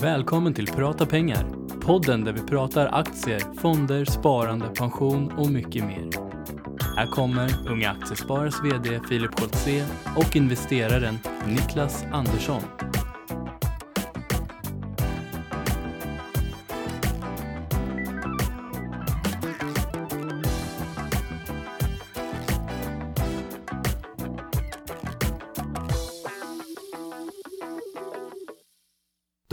Välkommen till Prata pengar. Podden där vi pratar aktier, fonder, sparande, pension och mycket mer. Här kommer Unga Aktiesparares VD Filip Scholtze och investeraren Niklas Andersson.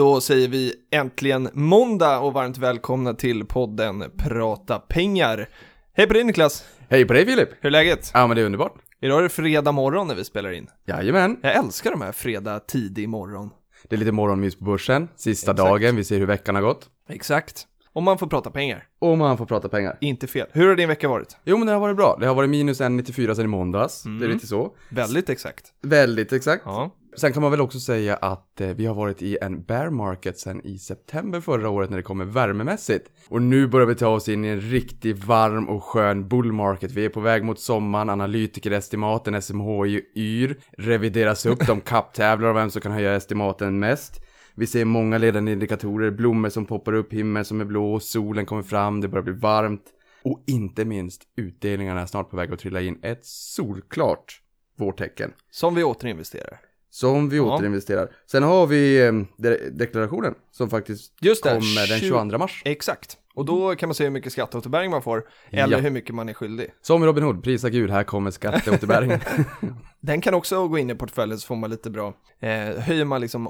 Då säger vi äntligen måndag och varmt välkomna till podden Prata pengar. Hej på dig Niklas, Hej på dig Filip! hur är läget? Ja men det är underbart. Idag är det fredag morgon när vi spelar in. Jajamän. Jag älskar de här fredag tidig morgon. Det är lite morgonmys på börsen, sista Exakt. dagen, vi ser hur veckan har gått. Exakt. Och man får prata pengar. Och man får prata pengar. Inte fel. Hur har din vecka varit? Jo men det har varit bra, det har varit minus 1,94 sedan i måndags, det är lite så. Väldigt exakt. Väldigt exakt. Ja. Sen kan man väl också säga att eh, vi har varit i en bear market sen i september förra året när det kommer värmemässigt. Och nu börjar vi ta oss in i en riktigt varm och skön bull market. Vi är på väg mot sommaren, analytikerestimaten, SMHI YR revideras upp, de kapptävlar om vem som kan höja estimaten mest. Vi ser många ledande indikatorer, blommor som poppar upp, himmel som är blå, solen kommer fram, det börjar bli varmt. Och inte minst, utdelningarna är snart på väg att trilla in. Ett solklart vårtecken. Som vi återinvesterar. Som vi Ja. återinvesterar. Sen har vi eh, de- deklarationen som faktiskt Just det, kommer den 20 22 mars. Exakt. Och då kan man se hur mycket skatteåterbäring man får, eller Ja. hur mycket man är skyldig. Som Robin Hood, prisa Gud, här kommer skatteåterbäringen. Den kan också gå in i portföljen så får man lite bra, eh, höjer man liksom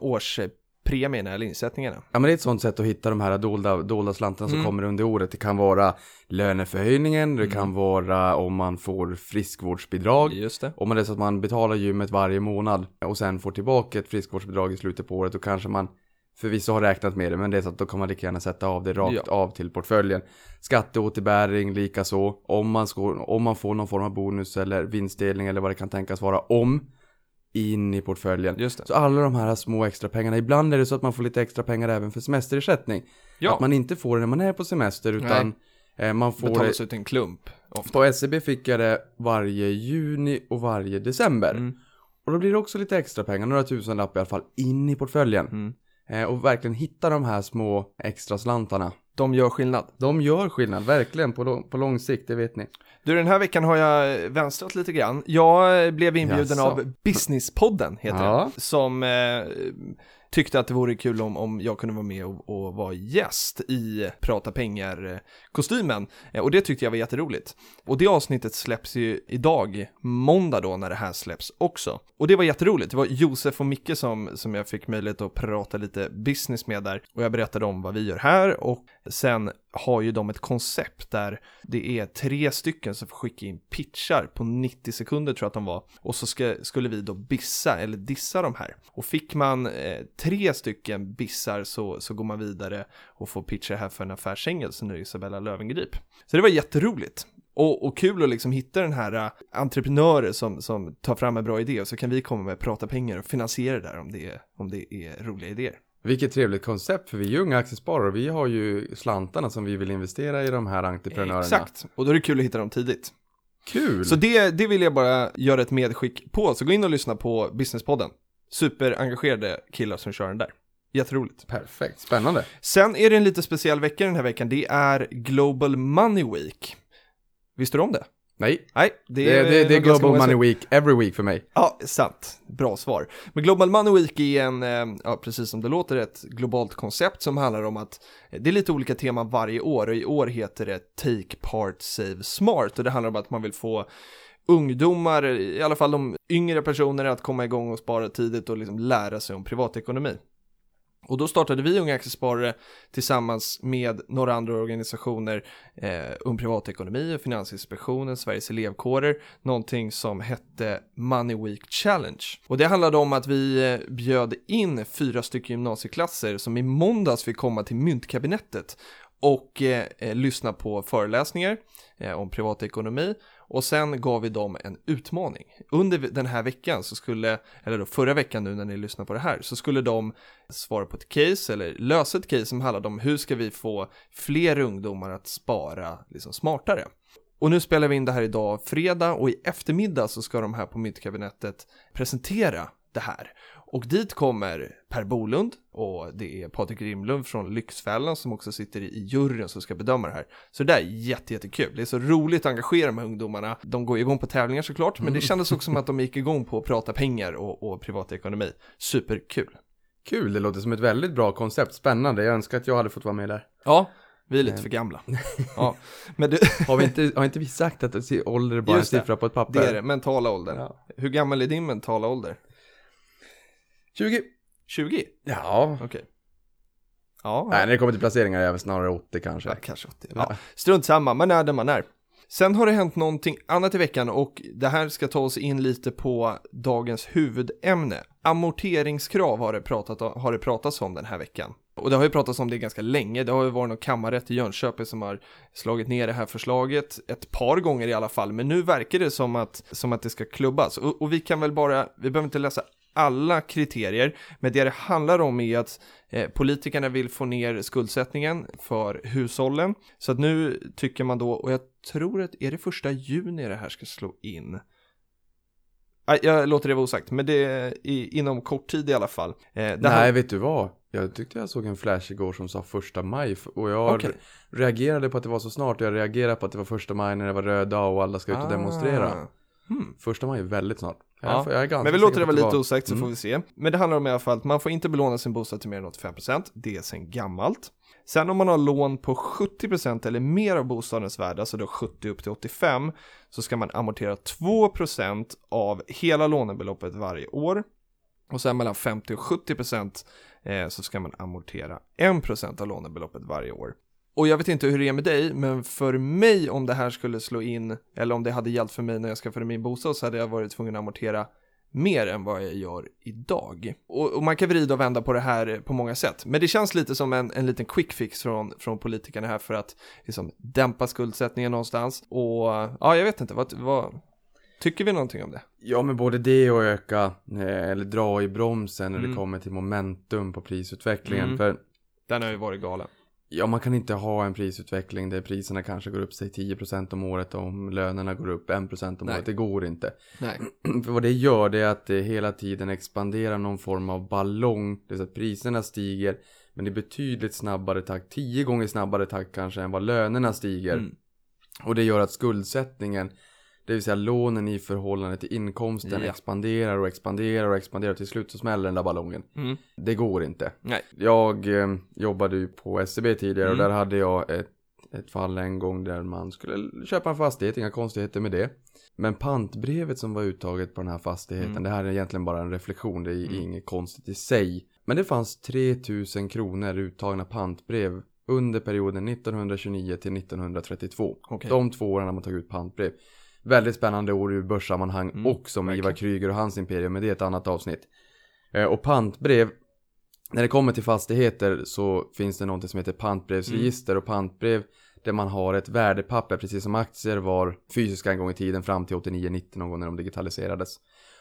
årspremierna eller insättningarna. ja men det är ett sånt sätt att hitta de här dolda, dolda slantarna som Mm. kommer under året. Det kan vara löneförhöjningen, det kan vara om man får friskvårdsbidrag. Just det. Om man det är så att man betalar gymmet varje månad och sen får tillbaka ett friskvårdsbidrag i slutet på året, då kanske man förvisso har räknat med det, men det är så att då kan man lika gärna sätta av det rakt Ja. av till portföljen. Skatteåterbäring lika så. Om man, ska, om man får någon form av bonus eller vinstdelning eller vad det kan tänkas vara om in i portföljen. Just det. Så alla de här små extra pengarna, ibland är det så att man får lite extra pengar även för semesterersättning. Ja. Att man inte får det när man är på semester utan eh, man får det Betalas ut en klump. Ofta. på SEB fick jag det varje juni och varje december. Mm. Och då blir det också lite extra pengar, några tusenlapp i alla fall, in i portföljen. Mm. Eh, och verkligen hitta de här små extra slantarna. De gör skillnad. De gör skillnad, verkligen, på, lång- på lång sikt, det vet ni. Du, den här veckan har jag vänstrat lite grann. Jag blev inbjuden Jaså? av Businesspodden, heter Ja. det, som eh, tyckte att det vore kul om, om jag kunde vara med och, och vara gäst i Prata pengar-kostymen. Eh, och det tyckte jag var jätteroligt. Och det avsnittet släpps ju idag, måndag då, när det här släpps också. Och det var jätteroligt. Det var Josef och Micke som, som jag fick möjlighet att prata lite business med där. Och jag berättade om vad vi gör här och sen har ju de ett koncept där det är tre stycken som får skicka in pitchar på 90 sekunder tror jag att de var. Och så ska, skulle vi då bissa eller dissa de här. Och fick man eh, tre stycken bissar så, så går man vidare och får pitcha här för en affärsängel som är Isabella Lövengrip. Så det var jätteroligt. Och, och kul att liksom hitta den här uh, entreprenörer som, som tar fram en bra idé och så kan vi komma med prata pengar och finansiera det där om det, är, om det är roliga idéer. Vilket trevligt koncept, för vi är ju unga aktiesparare och vi har ju slantarna som vi vill investera i de här entreprenörerna. Exakt, och då är det kul att hitta dem tidigt. Kul! Så det, det vill jag bara göra ett medskick på, så gå in och lyssna på Businesspodden. Superengagerade killar som kör den där. Jätteroligt. Perfekt, spännande. Sen är det en lite speciell vecka den här veckan, det är Global Money Week. Visste du om det? Nej, Nej, det, det, det, är nog ganska Global Money Week every week för mig. Ja, sant. Bra svar. Men Global Money Week är en, eh, ja precis som det låter, ett globalt koncept som handlar om att det är lite olika teman varje år och i år heter det Take Part Save Smart och det handlar om att man vill få ungdomar, i alla fall de yngre personer att komma igång och spara tidigt och liksom lära sig om privatekonomi. Och då startade vi Unga Aktiesparare tillsammans med några andra organisationer, eh, Ung Privatekonomi och Finansinspektionen, Sveriges elevkårer, någonting som hette Money Week Challenge. Och det handlade om att vi eh, bjöd in fyra stycken gymnasieklasser som i måndags fick komma till Myntkabinettet och eh, eh lyssna på föreläsningar eh, om privatekonomi och sen gav vi dem en utmaning. Under den här veckan så skulle, eller då förra veckan nu när ni lyssnar på det här, så skulle de svara på ett case eller lösa ett case som handlade om hur ska vi få fler ungdomar att spara liksom smartare. Och nu spelar vi in det här idag fredag och i eftermiddag så ska de här på Myntkabinettet presentera det här. Och dit kommer Per Bolund och det är Patrik Rimlund från Lyxfällan som också sitter i juryn som ska bedöma det här. Så det där är jätte, jättekul. Det är så roligt att engagera de här ungdomarna. De går igång på tävlingar såklart, men det kändes också som att de gick igång på att prata pengar och, och privatekonomi. Superkul. Kul, det låter som ett väldigt bra koncept. Spännande, jag önskar att jag hade fått vara med där. Ja, vi är lite för gamla. Ja, men du, Har, vi inte, har inte vi sagt att ålder är bara en det. siffra på ett papper? det är det, mentala åldern. Ja. Hur gammal är din mentala ålder? 20? 20? Ja. Okej. Ja, Nej, när det kommer till placeringar är jag väl snarare 80 kanske. Ja, kanske 80. Ja. Strunt samma, man är där man är. Sen har det hänt någonting annat i veckan och det här ska ta oss in lite på dagens huvudämne. Amorteringskrav har det, pratat, har det pratats om den här veckan. Och det har ju pratats om det ganska länge. Det har ju varit någon kammarrätt i Jönköping som har slagit ner det här förslaget ett par gånger i alla fall. Men nu verkar det som att, som att det ska klubbas. Och, och vi kan väl bara, vi behöver inte läsa alla kriterier, men det det handlar om är att eh, politikerna vill få ner skuldsättningen för hushållen. Så att nu tycker man då, och jag tror att är det första juni det här ska slå in. Nej, Jag låter det vara osagt, men det är i, inom kort tid i alla fall. Eh, Nej, här- vet du vad? Jag tyckte jag såg en flash igår som sa första maj och jag Okej. reagerade på att det var så snart och jag reagerade på att det var första maj när det var röd dag och alla ska ut och demonstrera. Ah. Hmm. Första maj är väldigt snart. Ja, Jag, Men vi låter det vara lite osagt så Mm. får vi se. Men det handlar om i alla fall att man får inte belåna sin bostad till mer än 85%. Det är sen gammalt. Sen om man har lån på 70% eller mer av bostadens värde, alltså då 70 upp till 85, så ska man amortera 2% av hela lånebeloppet varje år. Och sen mellan 50 och 70% eh, så ska man amortera 1% av lånebeloppet varje år. Och jag vet inte hur det är med dig, men för mig om det här skulle slå in, eller om det hade gällt för mig när jag skaffade min bostad så hade jag varit tvungen att amortera mer än vad jag gör idag. Och, och man kan vrida och vända på det här på många sätt. Men det känns lite som en, en liten quick fix från, från politikerna här för att liksom, dämpa skuldsättningen någonstans. Och ja, jag vet inte, vad, vad tycker vi någonting om det? Ja, men både det och öka, eh, eller dra i bromsen när Mm. det kommer till momentum på prisutvecklingen. Mm. För Den har ju varit galen. Ja, man kan inte ha en prisutveckling där priserna kanske går upp sig 10% om året om lönerna går upp 1% om Nej. året. Det går inte. Nej. För vad det gör det är att det hela tiden expanderar någon form av ballong. Det vill säga att priserna stiger men i betydligt snabbare takt, tio gånger snabbare takt kanske än vad lönerna stiger. Mm. Och det gör att skuldsättningen, det vill säga lånen i förhållande till inkomsten Ja. expanderar och expanderar och expanderar. Till slut så smäller den där ballongen. Mm. Det går inte. Nej. Jag eh, jobbade ju på SCB tidigare och Mm. där hade jag ett, ett fall en gång där man skulle köpa en fastighet, inga konstigheter med det. Men pantbrevet som var uttaget på den här fastigheten, Mm. det här är egentligen bara en reflektion, det är Mm. inget konstigt i sig. Men det fanns 3000 kronor uttagna pantbrev under perioden 1929 till 1932. Okej. De två åren har man tagit ut pantbrev. Väldigt spännande år ur börssammanhang Mm, också med Ivar verkligen. Kryger och hans imperium, men det är ett annat avsnitt. Eh, och pantbrev, när det kommer till fastigheter så finns det något som heter pantbrevsregister och pantbrev där man har ett värdepapper precis som aktier var fysiska en gång i tiden fram till 89-90 någon gång när de digitaliserades.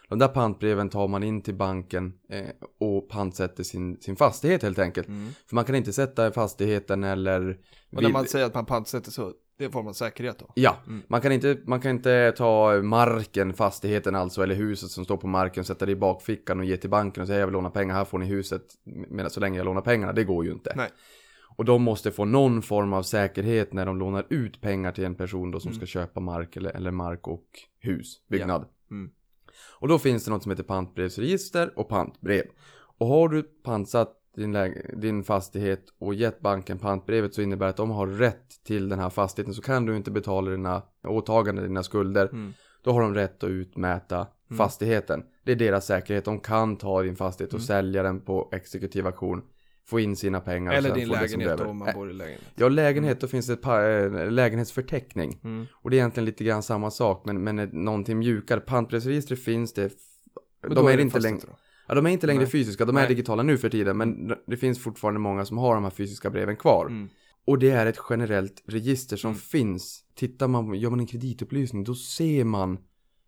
De där pantbreven tar man in till banken eh, och pantsätter sin, sin fastighet helt enkelt. Mm. För man kan inte sätta fastigheten eller... Och när man säger att man pantsätter så, det får man säkerhet då? Ja, Mm. man, kan inte, man kan inte ta marken, fastigheten alltså, eller huset som står på marken, sätta det i bakfickan och ge till banken och säga jag vill låna pengar, här får ni huset, medan så länge jag lånar pengarna, det går ju inte. Nej. Och de måste få någon form av säkerhet när de lånar ut pengar till en person då som Mm. ska köpa mark eller, eller mark och hus, byggnad. Mm. Och då finns det något som heter pantbrevsregister och pantbrev. Och har du pantsatt din, läge, din fastighet och gett banken pantbrevet så innebär det att de har rätt till den här fastigheten så kan du inte betala dina åtaganden, dina skulder. Mm. Då har de rätt att utmäta fastigheten. Det är deras säkerhet. De kan ta din fastighet och Mm. sälja den på exekutiv auktion. Få in sina pengar. Eller din lägenhet om man bor i lägenhet. Ja, lägenhet, då finns det ett pa- eh, lägenhetsförteckning. Mm. Och det är egentligen lite grann samma sak, men, men någonting mjukare. Pantbrevsregistret finns det. Men De då är, det inte längre, då? Ja, de är inte längre Nej. fysiska, de är Nej. digitala nu för tiden, men det finns fortfarande många som har de här fysiska breven kvar. Mm. Och det är ett generellt register som Mm. finns. Tittar man, gör man en kreditupplysning, då ser man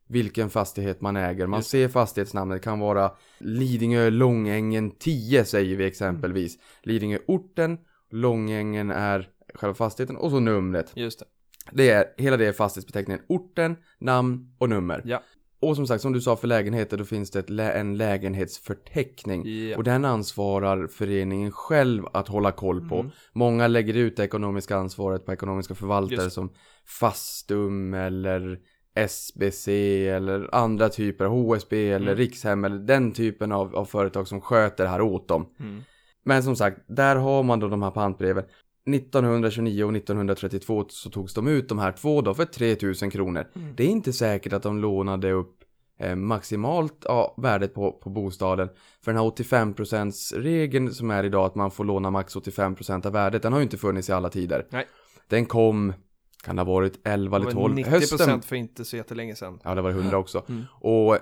vilken fastighet man äger. Man Just ser fastighetsnamnet, det kan vara Lidingö Långängen 10 säger vi exempelvis. Lidingö orten, Långängen är själva fastigheten och så numret. Just det. Det är, hela det är fastighetsbeteckningen orten, namn och nummer. Ja. Och som sagt, som du sa för lägenheter, då finns det lä en lägenhetsförteckning. Ja. Och den ansvarar föreningen själv att hålla koll på. Mm. Många lägger ut det ekonomiska ansvaret på ekonomiska förvaltare Just. som Fastum eller SBC eller andra typer, HSB eller Mm. Rikshem eller den typen av, av företag som sköter det här åt dem. Mm. Men som sagt, där har man då de här pantbreven. 1929 och 1932 så togs de ut de här två då för 3000 kronor. Mm. Det är inte säkert att de lånade upp eh, maximalt ja, värdet på, på bostaden. För den här 85% regeln som är idag att man får låna max 85% av värdet, den har ju inte funnits i alla tider. Nej. Den kom, kan det ha varit 11 eller Det 12, var 90% hösten. för inte så jättelänge sedan. Ja, det var 100 också. Mm. Och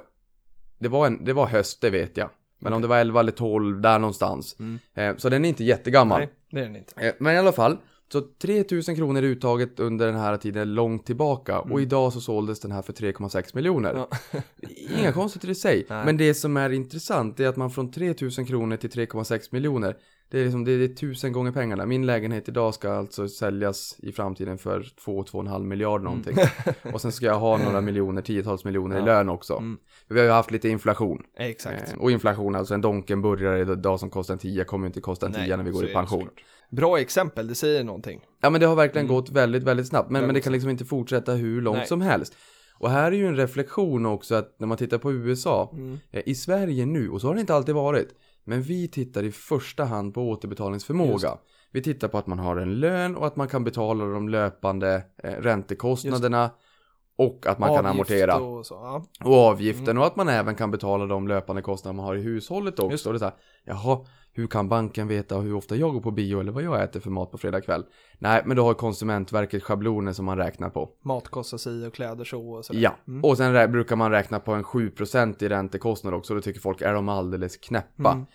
det var, en, det var höst, det vet jag. Men om det var 11 eller 12, där någonstans. Mm. Eh, så den är inte jättegammal. Nej, det är den inte. Eh, Men i alla fall, så 3000 kronor uttaget under den här tiden långt tillbaka och idag så såldes den här för 3,6 miljoner. Mm. Ja. Inga konstigheter i sig. Nej. Men det som är intressant är att man från 3000 kronor till 3,6 miljoner det är liksom, det är tusen gånger pengarna. Min lägenhet idag ska alltså säljas i framtiden för 2-2,5 miljard någonting. och sen ska jag ha några miljoner, tiotals miljoner i Mm. Ja. lön också. Mm. Vi har ju haft lite inflation. Exakt. Eh, Och inflation, alltså en Donken-burgare idag som kostar en 10 kommer ju inte kosta en 10 när vi går i pension. Bra exempel, det säger någonting. Ja men det har verkligen Mm. gått väldigt, väldigt snabbt. Men, men det kan liksom inte fortsätta hur långt Nej. som helst. Och här är ju en reflektion också att när man tittar på USA. Mm. eh, I Sverige nu, och så har det inte alltid varit. Men vi tittar i första hand på återbetalningsförmåga. Vi tittar på att man har en lön och att man kan betala de löpande eh, räntekostnaderna. Och att man kan Avgift amortera. Och så, ja. Och avgiften Mm. och att man även kan betala de löpande kostnader man har i hushållet också. Just. Och det är så här, jaha, hur kan banken veta hur ofta jag går på bio eller vad jag äter för mat på fredag kväll? Nej, men då har Konsumentverket schabloner som man räknar på. Mat kostar si och kläder så och sådär. Ja, Mm. och sen brukar man räkna på en 7% i räntekostnad också. Då tycker folk, är de alldeles knäppa? Mm.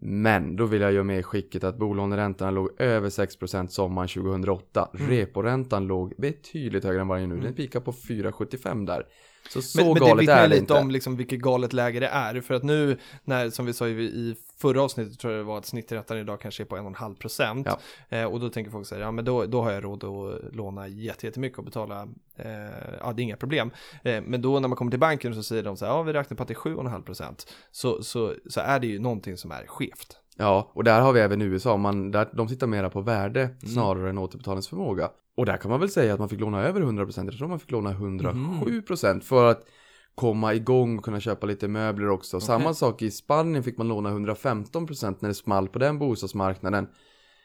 Men då vill jag göra med skicket att bolåneräntorna låg över 6% sommaren 2008. Mm. Reporäntan låg betydligt högre än vad den är nu. Den pikar på 4,75 där. Så så Men, men det galet vittnar är ju det lite inte. om liksom vilket galet läge det är. För att nu, när, som vi sa i, i förra avsnittet tror jag det var att snitträntan idag kanske är på 1,5 procent. Ja. Eh, och då tänker folk så här, ja men då, då har jag råd att låna jätte- jättemycket och betala, eh, ja det är inga problem. Eh, men då när man kommer till banken så säger de så här, ja vi räknar på att det är 7,5 procent. Så, så, så är det ju någonting som är skevt. Ja, och där har vi även USA. Man, där, de tittar mera på värde Mm. snarare än återbetalningsförmåga. Och där kan man väl säga att man fick låna över 100%. Jag tror man fick låna 107% för att komma igång och kunna köpa lite möbler också. Samma sak i Spanien fick man låna 115% när det small på den bostadsmarknaden.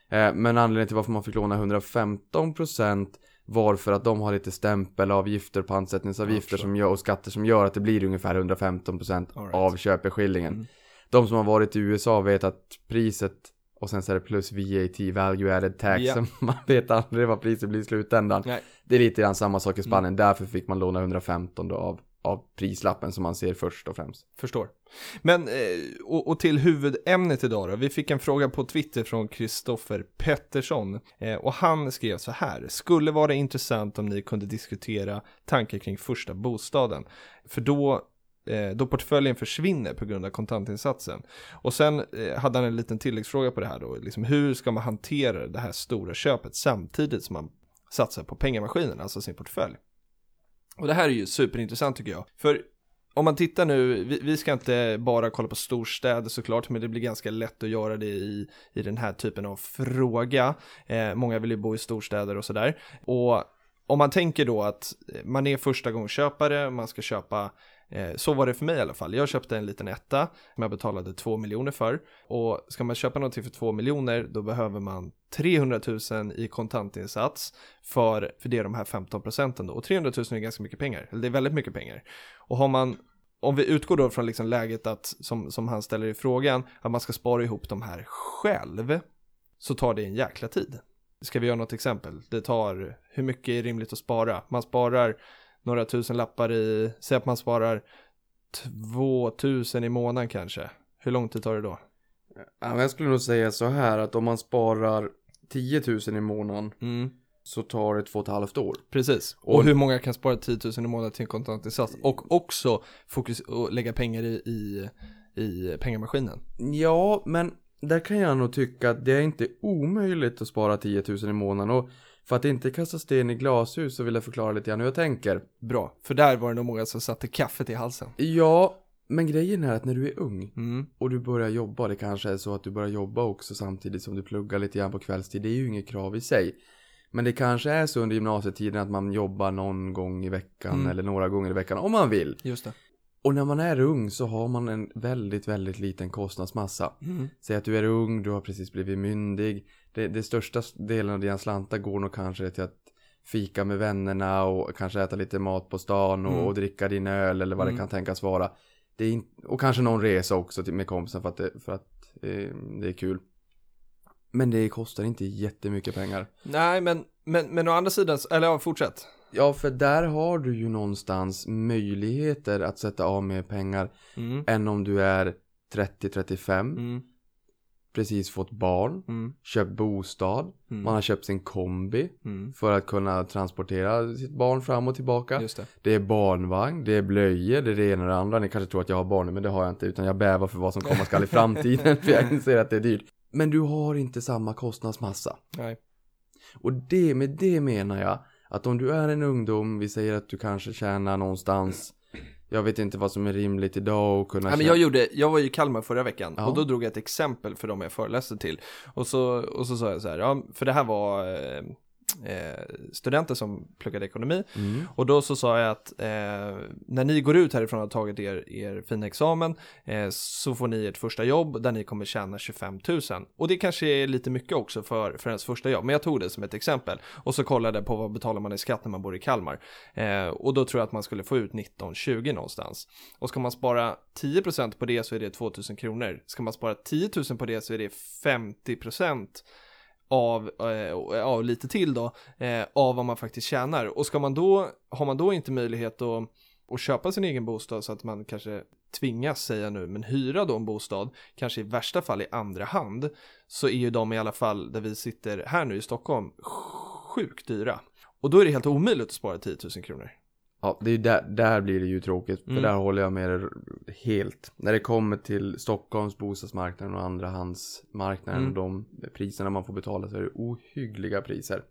Eh, men anledningen till varför man fick låna 115% var för att de har lite stämpelavgifter, pantsättningsavgifter som gör, och skatter som gör att det blir ungefär 115% All right. av köpeskillingen. Mm. De som har varit i USA vet att priset och sen så är det plus VAT, value added tax. Ja. Så man vet aldrig vad priset blir i slutändan. Nej. Det är lite grann samma sak i Spanien. Mm. Därför fick man låna 115 då av, av prislappen som man ser först och främst. Förstår. Men, eh, och, och till huvudämnet idag då. Vi fick en fråga på Twitter från Kristoffer Pettersson. Eh, och han skrev så här. Skulle vara intressant om ni kunde diskutera tankar kring första bostaden. För då Eh, då portföljen försvinner på grund av kontantinsatsen. Och sen eh, hade han en liten tilläggsfråga på det här då, liksom hur ska man hantera det här stora köpet samtidigt som man satsar på pengamaskinen, alltså sin portfölj. Och det här är ju superintressant tycker jag. För om man tittar nu, vi, vi ska inte bara kolla på storstäder såklart, men det blir ganska lätt att göra det i, i den här typen av fråga. Eh, många vill ju bo i storstäder och sådär. Och om man tänker då att man är första gångs köpare, man ska köpa Eh, så var det för mig i alla fall. Jag köpte en liten etta som jag betalade 2 miljoner för. Och ska man köpa någonting för 2 miljoner då behöver man 300 000 i kontantinsats för, för det är de här 15 procenten då. Och 300 000 är ganska mycket pengar, eller det är väldigt mycket pengar. Och har man, om vi utgår då från liksom läget att, som, som han ställer i frågan, att man ska spara ihop de här själv, så tar det en jäkla tid. Ska vi göra något exempel? Det tar, hur mycket är rimligt att spara? Man sparar några tusen lappar i, säg att man sparar 2000 i månaden kanske. Hur lång tid tar det då? Ja, jag skulle nog säga så här att om man sparar 10 000 i månaden Mm, så tar det två och ett halvt år. precis. Och, Och- hur många kan spara 10 000 i månaden till en kontantinsats? Och också fokus, och lägga pengar i, i, i pengamaskinen. Ja, men där kan jag nog tycka att det är inte omöjligt att spara 10 000 i månaden och För att inte kasta sten i glashus så vill jag förklara lite grann hur jag tänker. Bra, för där var det nog många som satte kaffet i halsen. Ja, men grejen är att när du är ung Mm. och du börjar jobba, det kanske är så att du börjar jobba också samtidigt som du pluggar lite grann på kvällstid. Det är ju inget krav i sig. Men det kanske är så under gymnasietiden att man jobbar någon gång i veckan Mm. eller några gånger i veckan om man vill. Just det. Och när man är ung så har man en väldigt, väldigt liten kostnadsmassa. Mm. Säg att du är ung, du har precis blivit myndig. Det, det största delen av dina slantar går nog kanske till att fika med vännerna och kanske äta lite mat på stan och, Mm. och dricka din öl eller vad Mm. det kan tänkas vara. Det är in, och kanske någon resa också till, med kompisen för att, det, för att eh, det är kul. Men det kostar inte jättemycket pengar. Nej, men, men, men å andra sidan, eller ja, fortsätt. Ja, för där har du ju någonstans möjligheter att sätta av mer pengar Mm. än om du är 30-35, Mm. Precis fått barn, Mm. köpt bostad, Mm. man har köpt sin kombi Mm. för att kunna transportera sitt barn fram och tillbaka. Det. Det är barnvagn, det är blöjor, det är det ena och det andra. Ni kanske tror att jag har barn men det har jag inte, utan jag bävar för vad som komma skall i framtiden, för jag inser att det är dyrt. Men du har inte samma kostnadsmassa. Nej. Och det, med det menar jag att om du är en ungdom, vi säger att du kanske tjänar någonstans, jag vet inte vad som är rimligt idag och kunna Nej, men jag, gjorde, jag var ju i Kalmar förra veckan Ja. och då drog jag ett exempel för dem jag föreläste till. Och så, och så sa jag så här, ja, för det här var eh, studenter som pluggade ekonomi. Mm. Och då så sa jag att eh, när ni går ut härifrån och har tagit er, er fina examen eh, så får ni ert första jobb där ni kommer tjäna 25 000. Och det kanske är lite mycket också för, för ens första jobb, men jag tog det som ett exempel. Och så kollade jag på vad betalar man i skatt när man bor i Kalmar. Eh, och då tror jag att man skulle få ut 19-20 någonstans. Och ska man spara 10% på det så är det 2000 kronor. Ska man spara 10 000 på det så är det 50% av, eh, av lite till då, eh, av vad man faktiskt tjänar. Och ska man då, har man då inte möjlighet att, att köpa sin egen bostad så att man kanske tvingas säga nu, men hyra då en bostad, kanske i värsta fall i andra hand, så är ju de i alla fall där vi sitter här nu i Stockholm sjukt dyra. Och då är det helt omöjligt att spara 10 000 kronor. Ja, det är där, där blir det ju tråkigt, för Mm. där håller jag med dig helt. När det kommer till Stockholms bostadsmarknad och andrahandsmarknaden Mm. och de priserna man får betala så är det ohyggliga priser.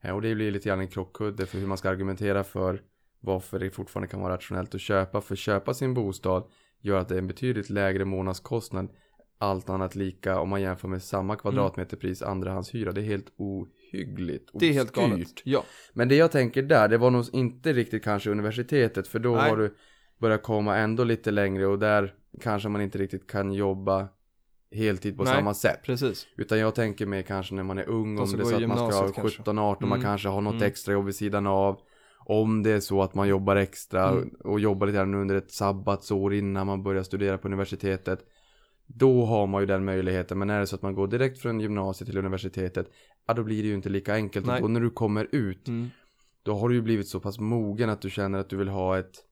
Eh, Och det blir lite grann en krockkudde för hur man ska argumentera för varför det fortfarande kan vara rationellt att köpa. För köpa sin bostad gör att det är en betydligt lägre månadskostnad allt annat lika om man jämför med samma kvadratmeterpris andrahandshyra. Det är helt ohyggligt Det är helt galet. Ja, Men det jag tänker där, det var nog inte riktigt kanske universitetet för då Nej. har du börjat komma ändå lite längre och där kanske man inte riktigt kan jobba heltid på Nej. samma sätt. precis. Utan jag tänker mig kanske när man är ung, om det är så att man ska ha gymnasiet kanske. 17-18, man Mm. kanske har något Mm. extra jobb vid sidan av. Om det är så att man jobbar extra Mm. och jobbar lite grann under ett sabbatsår innan man börjar studera på universitetet. Då har man ju den möjligheten, men är det så att man går direkt från gymnasiet till universitetet, ja då blir det ju inte lika enkelt. Nej. Och när du kommer ut, Mm. då har du ju blivit så pass mogen att du känner att du vill ha ett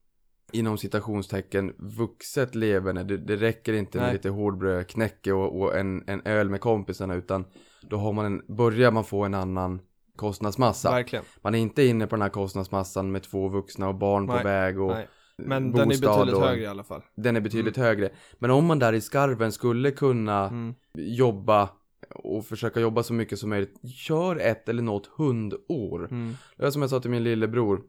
inom citationstecken vuxet leverne. Det, det räcker inte med Nej. lite hårdbröd, knäcke och, och en, en öl med kompisarna utan då har man en, börjar man få en annan kostnadsmassa. Verkligen. Man är inte inne på den här kostnadsmassan med två vuxna och barn på Nej, väg och Nej. Men den är bostad betydligt och- högre i alla fall. den är betydligt högre. Men om man där i skarven skulle kunna Mm. jobba och försöka jobba så mycket som möjligt. Kör ett eller något hundår. Mm. Det är som jag sa till min lillebror.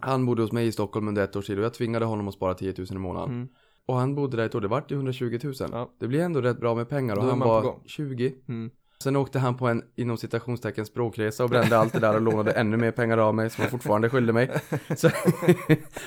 Han bodde hos mig i Stockholm under ett års tid och jag tvingade honom att spara 10 000 i månaden. Mm. Och han bodde där ett år, det vart ju 120 000. Ja. Det blir ändå rätt bra med pengar och Då han var gång. 20. Mm. Sen åkte han på en inom citationstecken språkresa och brände allt det där och lånade ännu mer pengar av mig som han fortfarande skyllde mig. Så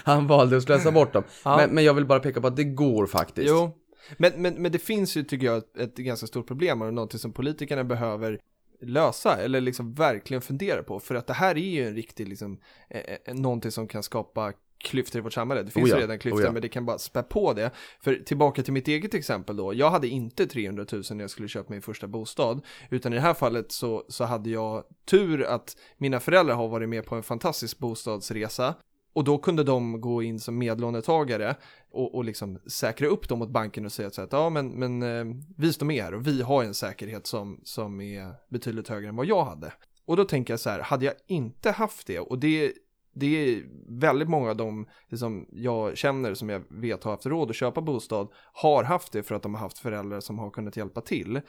han valde att slösa bort dem. Ja. Men, men jag vill bara peka på att det går faktiskt. Jo, men, men, men det finns ju tycker jag ett, ett ganska stort problem och någonting som politikerna behöver lösa eller liksom verkligen fundera på för att det här är ju en riktig liksom eh, eh, någonting som kan skapa klyftor i vårt samhälle. Det finns Oh ja, redan klyftor oh ja. men det kan bara spä på det. För tillbaka till mitt eget exempel då. Jag hade inte 300 000 när jag skulle köpa min första bostad. Utan i det här fallet så, så hade jag tur att mina föräldrar har varit med på en fantastisk bostadsresa. Och då kunde de gå in som medlånetagare och, och liksom säkra upp dem mot banken och säga så att ja men, men eh, vi står med här och vi har en säkerhet som, som är betydligt högre än vad jag hade. Och då tänker jag så här, hade jag inte haft det och det det är väldigt många av dem som jag känner som jag vet har haft råd att köpa bostad har haft det för att de har haft föräldrar som har kunnat hjälpa till.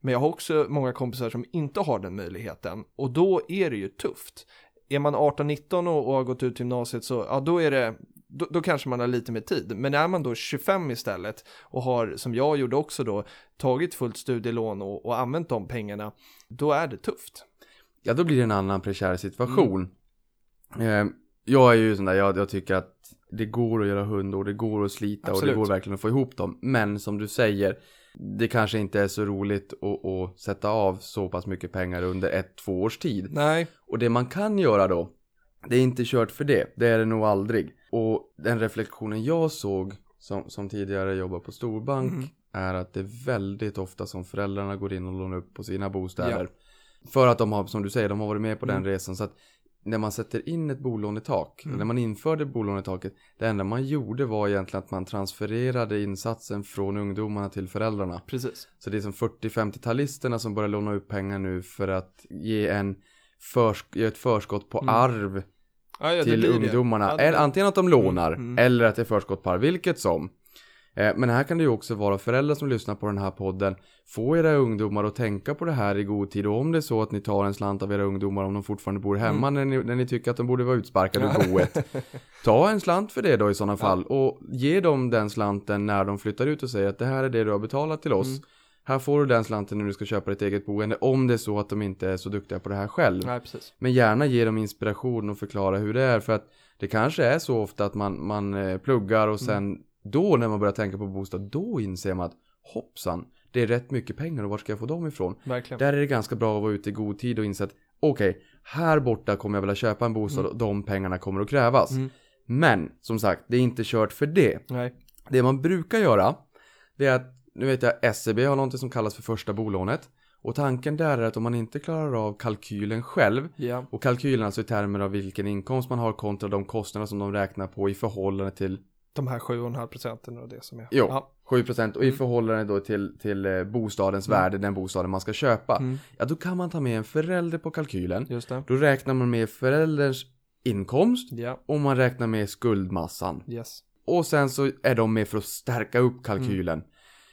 Men jag har också många kompisar som inte har den möjligheten och då är det ju tufft. Är man 18-19 och, och har gått ut gymnasiet så, ja då är det, då, då, kanske man har lite mer tid. Men är man då 25 istället och har, som jag gjorde också då, tagit fullt studielån och, och använt de pengarna, då är det tufft. Ja, då blir det en annan prekär situation. Mm. Eh, jag är ju sån där, jag, jag, tycker att det går att göra hundår, det går att slita Absolut. och det går verkligen att få ihop dem. Men som du säger, det kanske inte är så roligt att, att sätta av så pass mycket pengar under ett, två års tid. Nej. Och det man kan göra då, det är inte kört för det. Det är det nog aldrig. Och den reflektionen jag såg som, som tidigare jobbade på storbank mm. är att det är väldigt ofta som föräldrarna går in och lånar upp på sina bostäder. Ja. För att de har, som du säger, de har varit med på mm. den resan. Så att när man sätter in ett bolånetak, mm. när man införde bolånetaket, det enda man gjorde var egentligen att man transfererade insatsen från ungdomarna till föräldrarna. Precis. Så det är som 40-50-talisterna som börjar låna upp pengar nu för att ge, en försk ge ett förskott på mm. arv ja, ja, till ungdomarna. Ja, Antingen att de lånar mm, mm. eller att det är förskott på arv, vilket som. Eh, men här kan det ju också vara föräldrar som lyssnar på den här podden. Få era ungdomar att tänka på det här i god tid. Och om det är så att ni tar en slant av era ungdomar om de fortfarande bor hemma mm. när, ni, när ni tycker att de borde vara utsparkade ur boet. Ta en slant för det då i sådana fall. Och ge dem den slanten när de flyttar ut och säger att det här är det du har betalat till oss. Mm. Här får du den slanten när du ska köpa ditt eget boende. Om det är så att de inte är så duktiga på det här själv. Nej, Men gärna ge dem inspiration och förklara hur det är. För att det kanske är så ofta att man, man eh, pluggar och mm. sen mm då när man börjar tänka på bostad, då inser man att hoppsan, det är rätt mycket pengar och var ska jag få dem ifrån? Verkligen. Där är det ganska bra att vara ute i god tid och inse att okej, okay, här borta kommer jag vilja köpa en bostad mm. och de pengarna kommer att krävas. Mm. Men som sagt, det är inte kört för det. Nej. Det man brukar göra, det är att, nu vet jag, SEB har någonting som kallas för första bolånet. Och tanken där är att om man inte klarar av kalkylen själv yeah. och kalkylen alltså i termer av vilken inkomst man har kontra de kostnader som de räknar på i förhållande till de här 7,5 procenten och det som är. Jo, ja. 7 procent och i mm. förhållande då till, till eh, bostadens mm. värde, den bostaden man ska köpa. Mm. Ja, då kan man ta med en förälder på kalkylen. Just det. Då räknar man med förälderns inkomst ja. och man räknar med skuldmassan. Yes. Och sen så är de med för att stärka upp kalkylen. Mm.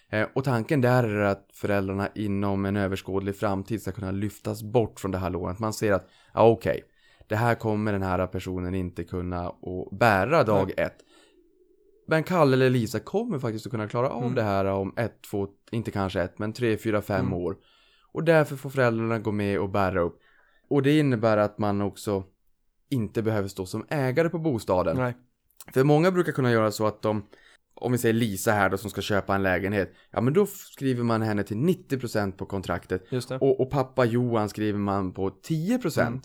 Eh, och tanken där är att föräldrarna inom en överskådlig framtid ska kunna lyftas bort från det här lånet. Man ser att, ja okej, okay, det här kommer den här personen inte kunna och bära dag Nej. ett. Men Kalle eller Lisa kommer faktiskt att kunna klara av mm. det här om ett, två, inte kanske ett, men tre, fyra, fem mm. år. Och därför får föräldrarna gå med och bära upp. Och det innebär att man också inte behöver stå som ägare på bostaden. Nej. För många brukar kunna göra så att de, om vi säger Lisa här då som ska köpa en lägenhet. Ja men då skriver man henne till 90% på kontraktet. Och, och, pappa Johan skriver man på 10%. Mm.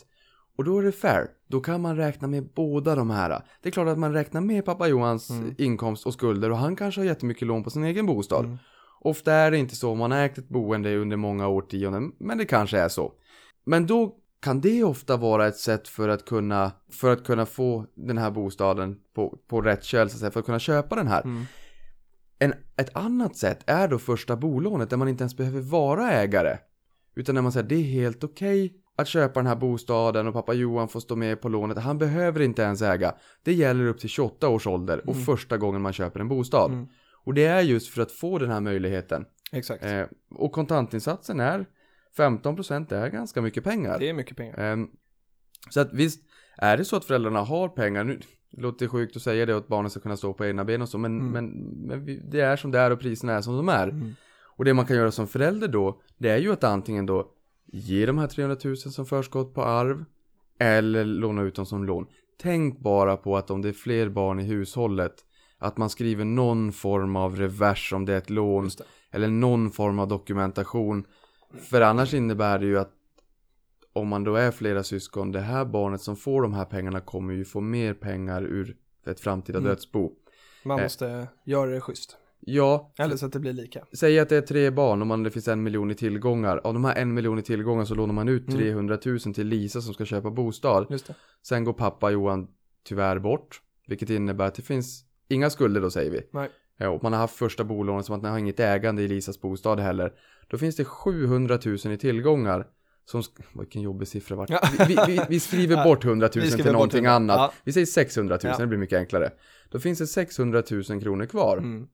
Och då är det fair. Då kan man räkna med båda de här. Det är klart att man räknar med pappa Johans mm. inkomst och skulder och han kanske har jättemycket lån på sin egen bostad. Mm. Ofta är det inte så om man har ägt ett boende under många årtionden, men det kanske är så. Men då kan det ofta vara ett sätt för att kunna, för att kunna få den här bostaden på, på rätt köl, för att kunna köpa den här. Mm. En, ett annat sätt är då första bolånet där man inte ens behöver vara ägare. Utan när man säger det är helt okej okay att köpa den här bostaden och pappa Johan får stå med på lånet. Han behöver inte ens äga. Det gäller upp till 28 års ålder och mm. första gången man köper en bostad. Mm. Och det är just för att få den här möjligheten. Exakt. Eh, och kontantinsatsen är 15% det är ganska mycket pengar. Det är mycket pengar. Eh, så att visst, är det så att föräldrarna har pengar, nu det låter sjukt att säga det att barnen ska kunna stå på egna ben och så, men, mm. men, men det är som det är och priserna är som de är. Mm. Och det man kan göra som förälder då, det är ju att antingen då Ge de här 300 000 som förskott på arv eller låna ut dem som lån. Tänk bara på att om det är fler barn i hushållet att man skriver någon form av revers om det är ett lån eller någon form av dokumentation. För annars innebär det ju att om man då är flera syskon, det här barnet som får de här pengarna kommer ju få mer pengar ur ett framtida mm. dödsbo. Man eh. måste eh. göra det schysst. Ja. Eller så att det blir lika. Säg att det är tre barn och man, det finns en miljon i tillgångar. Av de här en miljon i tillgångar så lånar man ut mm. 300 000 till Lisa som ska köpa bostad. Just det. Sen går pappa Johan tyvärr bort. Vilket innebär att det finns inga skulder då säger vi. Nej. Ja, och man har haft första bolånet som att man har inget ägande i Lisas bostad heller. Då finns det 700 000 i tillgångar som, vilken jobbig siffra vart. Vi, vi, vi, skriver bort 100 vi 000 skriver till någonting 100. annat. Ja. Vi säger 600 000, Ja. det blir mycket enklare. Då finns det 600 000 kronor kvar. Mm.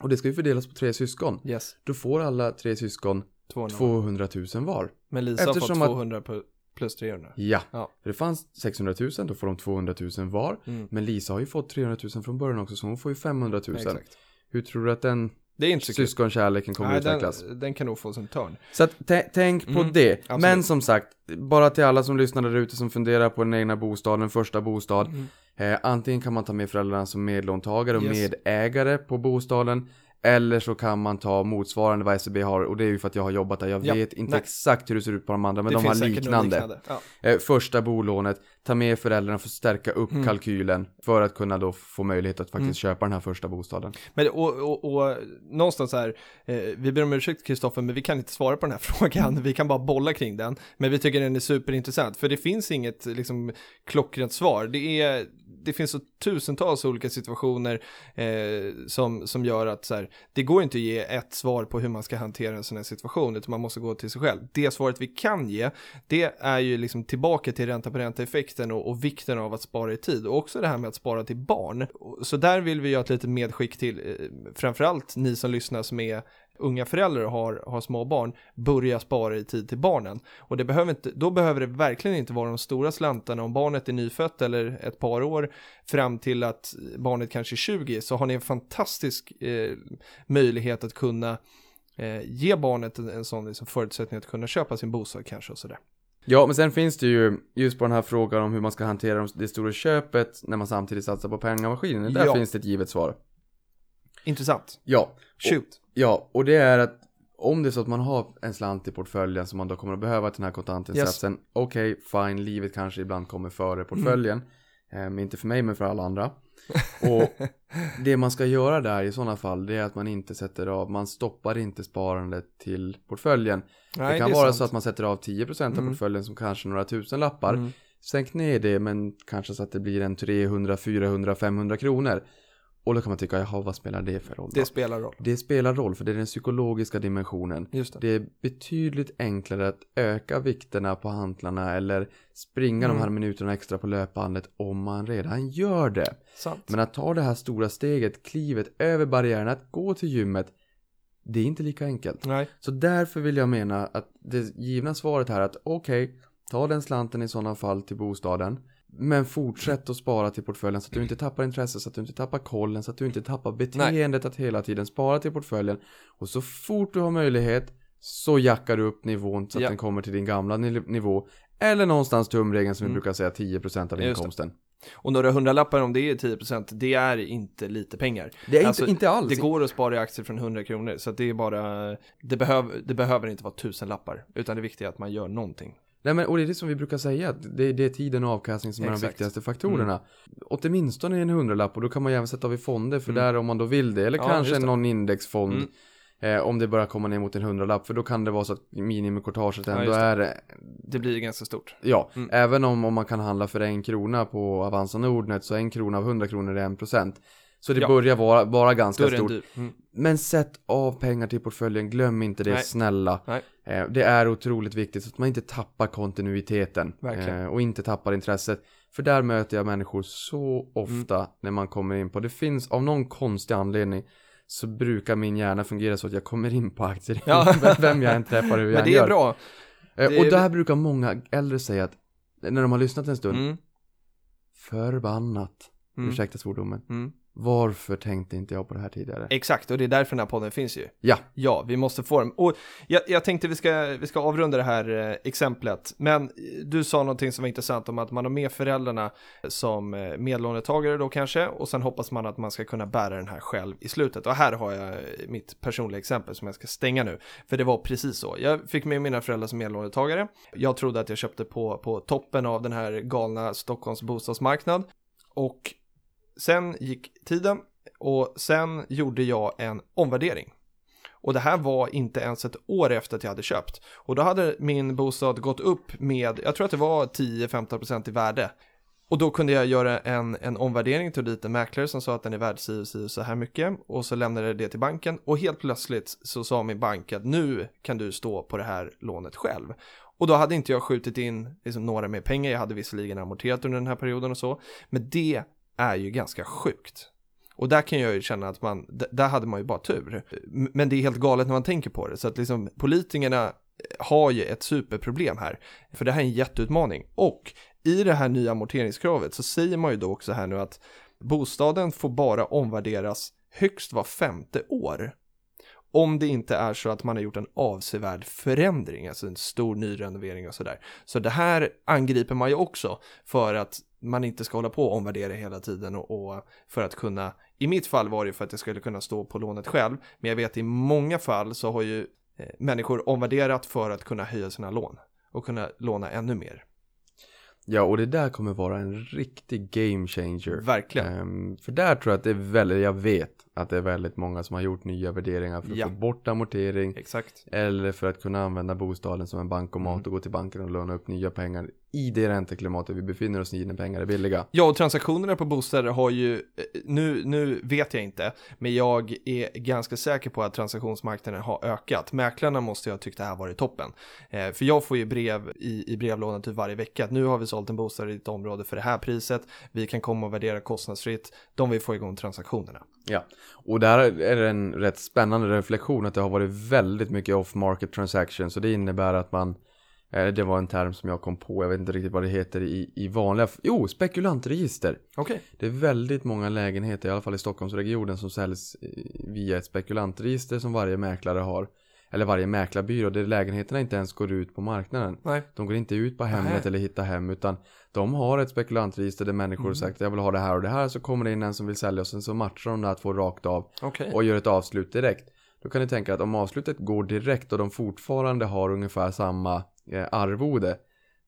Och det ska ju fördelas på tre syskon. Yes, Då får alla tre syskon 200. 200 000 var. Men Lisa har fått att- 200 pu- plus 300. Ja. Ja. För det fanns 600 000, då får de 200 000 var. Mm. Men Lisa har ju fått 300 000 från början också, så hon får ju 500 000. Exakt. Hur tror du att den Det är inte så syskonkärleken kommer Nej, utvecklas? den, den kan nog få sin törn. Så att, tä- tänk på Mm, det. absolut. Men som sagt, bara till alla som lyssnar där ute som funderar på den egna bostaden, första bostad. Mm. Eh, antingen kan man ta med föräldrarna som medlåntagare och Yes. medägare på bostaden. Eller så kan man ta motsvarande vad SEB har och det är ju för att jag har jobbat där. Jag Ja, vet inte nej. exakt hur det ser ut på de andra men det de har liknande. liknande. Ja. Eh, första bolånet, ta med föräldrarna för att stärka upp Mm. kalkylen för att kunna då få möjlighet att faktiskt köpa den här första bostaden. Men och, och, och någonstans här, eh, vi ber om ursäkt Kristoffer, men vi kan inte svara på den här frågan. Vi kan bara bolla kring den. Men vi tycker den är superintressant, för det finns inget liksom klockrent svar. Det, är, det finns så tusentals olika situationer eh, som, som gör att så här, det går inte att ge ett svar på hur man ska hantera en sån här situation, utan man måste gå till sig själv. Det svaret vi kan ge, det är ju liksom tillbaka till ränta på ränta-effekten och, och vikten av att spara i tid och också det här med att spara till barn. Så där vill vi göra ett litet medskick till eh, framförallt ni som lyssnar som är unga föräldrar och har, har små barn, börja spara i tid till barnen. Och det behöver inte, då behöver det verkligen inte vara de stora slantarna om barnet är nyfött eller ett par år fram till att barnet kanske är 20 så har ni en fantastisk eh, möjlighet att kunna eh, ge barnet en, en sån liksom, förutsättning att kunna köpa sin bostad kanske och sådär. Ja, men sen finns det ju just på den här frågan om hur man ska hantera de- det stora köpet när man samtidigt satsar på pengamaskinen. Där Ja. finns det ett givet svar. Intressant. Ja, Shoot. Ja, och det är att om det är så att man har en slant i portföljen som man då kommer att behöva till den här kontantinsatsen. Okej, fine, livet kanske ibland kommer före portföljen. Mm. Eh, inte för mig, men för alla andra. Och det man ska göra där i sådana fall, det är att man inte sätter av, man stoppar inte sparandet till portföljen. Nej, det kan är vara sant. så att man sätter av 10% av Mm. portföljen som kanske några tusen lappar. Mm. Sänk ner det, men kanske så att det blir en 300, 400, 500 kronor. Och då kan man tycka, jaha, vad spelar det för roll då? Det spelar roll. Det spelar roll, för det är den psykologiska dimensionen. Just det. Det är betydligt enklare att öka vikterna på hantlarna eller springa Mm. de här minuterna extra på löpbandet om man redan gör det. Sant. Men att ta det här stora steget, klivet över barriären, att gå till gymmet, det är inte lika enkelt. Nej. Så därför vill jag mena att det givna svaret här att okej, ta den slanten i sådana fall till bostaden. Men fortsätt att spara till portföljen så att du inte tappar intresse, så att du inte tappar kollen, så att du inte tappar beteendet att hela tiden spara till portföljen. Och så fort du har möjlighet så jackar du upp nivån så att Ja. den kommer till din gamla ni- nivå. Eller någonstans tumregeln som vi Mm. brukar säga 10% av inkomsten. Och några hundralappar om det är 10% det är inte lite pengar. Det är Alltså, inte, inte alls. Det går att spara i aktier från 100 kronor så att det är bara, det, behöv, det behöver inte vara tusen lappar utan det viktiga är att man gör någonting. Nej men och det är det som vi brukar säga, att det, det är tiden och avkastning som är de Exakt. viktigaste faktorerna. Åtminstone en hundralapp och då kan man ju även sätta av i fonder för Mm. där om man då vill det. Eller Ja, kanske det. någon indexfond. Mm. Eh, om det börjar komma ner mot en hundralapp för då kan det vara så att minimikortaget Ja, ändå just det. är, eh, Det blir ganska stort. ja, Mm. även om, om man kan handla för en krona på Avanza Nordnet så en krona av 100 kronor är en procent. Så det Ja. börjar vara, vara ganska stort. Mm. Men sätt av pengar till portföljen, glöm inte det Nej. snälla. Nej. Eh, det är otroligt viktigt så att man inte tappar kontinuiteten. Verkligen. Eh, och inte tappar intresset. För där möter jag människor så ofta Mm. när man kommer in på, det finns av någon konstig anledning så brukar min hjärna fungera så att jag kommer in på aktier. Ja. Vem jag än träffar, hur jag Men det är gör. bra. Eh, Det och är- där brukar många äldre säga att när de har lyssnat en stund, Mm. förbannat, Mm. ursäkta svordomen, Mm. Varför tänkte inte jag på det här tidigare? Exakt, och det är därför den här podden finns ju. Ja, Ja, vi måste få dem. Och jag, jag tänkte vi ska, vi ska avrunda det här eh, exemplet. Men eh, du sa någonting som var intressant om att man har med föräldrarna som eh, medlånetagare då kanske. Och sen hoppas man att man ska kunna bära den här själv i slutet. Och här har jag eh, mitt personliga exempel som jag ska stänga nu. För det var precis så. Jag fick med mina föräldrar som medlånetagare. Jag trodde att jag köpte på, på toppen av den här galna Stockholms bostadsmarknad. Och sen gick tiden och sen gjorde jag en omvärdering. Och det här var inte ens ett år efter att jag hade köpt. Och då hade min bostad gått upp med, jag tror att det var 10-15% i värde. Och då kunde jag göra en, en omvärdering, tog dit en mäklare som sa att den är värd si och si och så här mycket. Och så lämnade jag det till banken och helt plötsligt så sa min bank att nu kan du stå på det här lånet själv. Och då hade inte jag skjutit in liksom, några mer pengar, jag hade visserligen amorterat under den här perioden och så. Men det är ju ganska sjukt. Och där kan jag ju känna att man, där hade man ju bara tur. Men det är helt galet när man tänker på det. Så att liksom politikerna eh, har ju ett superproblem här. För det här är en jätteutmaning. Och i det här nya amorteringskravet så säger man ju då också här nu att bostaden får bara omvärderas högst var femte år. Om det inte är så att man har gjort en avsevärd förändring, alltså en stor nyrenovering och sådär. Så det här angriper man ju också för att man inte ska hålla på och omvärdera hela tiden och, och, för att kunna, i mitt fall var det för att jag skulle kunna stå på lånet själv, men jag vet i många fall så har ju eh, människor omvärderat för att kunna höja sina lån och kunna låna ännu mer. Ja, och det där kommer vara en riktig game changer. Verkligen. Um, för där tror jag att det är väldigt, jag vet att det är väldigt många som har gjort nya värderingar för att Ja. få bort amortering. Exakt. Eller för att kunna använda bostaden som en bankomat Mm. och gå till banken och låna upp nya pengar i det ränteklimatet vi befinner oss i när pengar är billiga. Ja, och transaktionerna på bostäder har ju, nu, nu vet jag inte, men jag är ganska säker på att transaktionsmarknaden har ökat. Mäklarna måste ju ha tyckt det här varit toppen. Eh, för jag får ju brev i, i brevlådan typ varje vecka att nu har vi sålt en bostad i ett område för det här priset, vi kan komma och värdera kostnadsfritt, de vill få igång transaktionerna. Ja, och där är det en rätt spännande reflektion att det har varit väldigt mycket off-market transactions och det innebär att man det var en term som jag kom på, jag vet inte riktigt vad det heter i, i vanliga, jo, spekulantregister. Okej. Det är väldigt många lägenheter, i alla fall i Stockholmsregionen, som säljs eh, via ett spekulantregister som varje mäklare har. Eller varje mäklarbyrå, där lägenheterna inte ens går ut på marknaden. Nej. De går inte ut på Hemnet Nej. eller Hitta Hem, utan de har ett spekulantregister där människor har sagt jag vill ha det här och det här, så kommer det in en som vill sälja och sen så matchar de det här två rakt av Okej. och gör ett avslut direkt. Då kan ni tänka att om avslutet går direkt och de fortfarande har ungefär samma eh, arvode,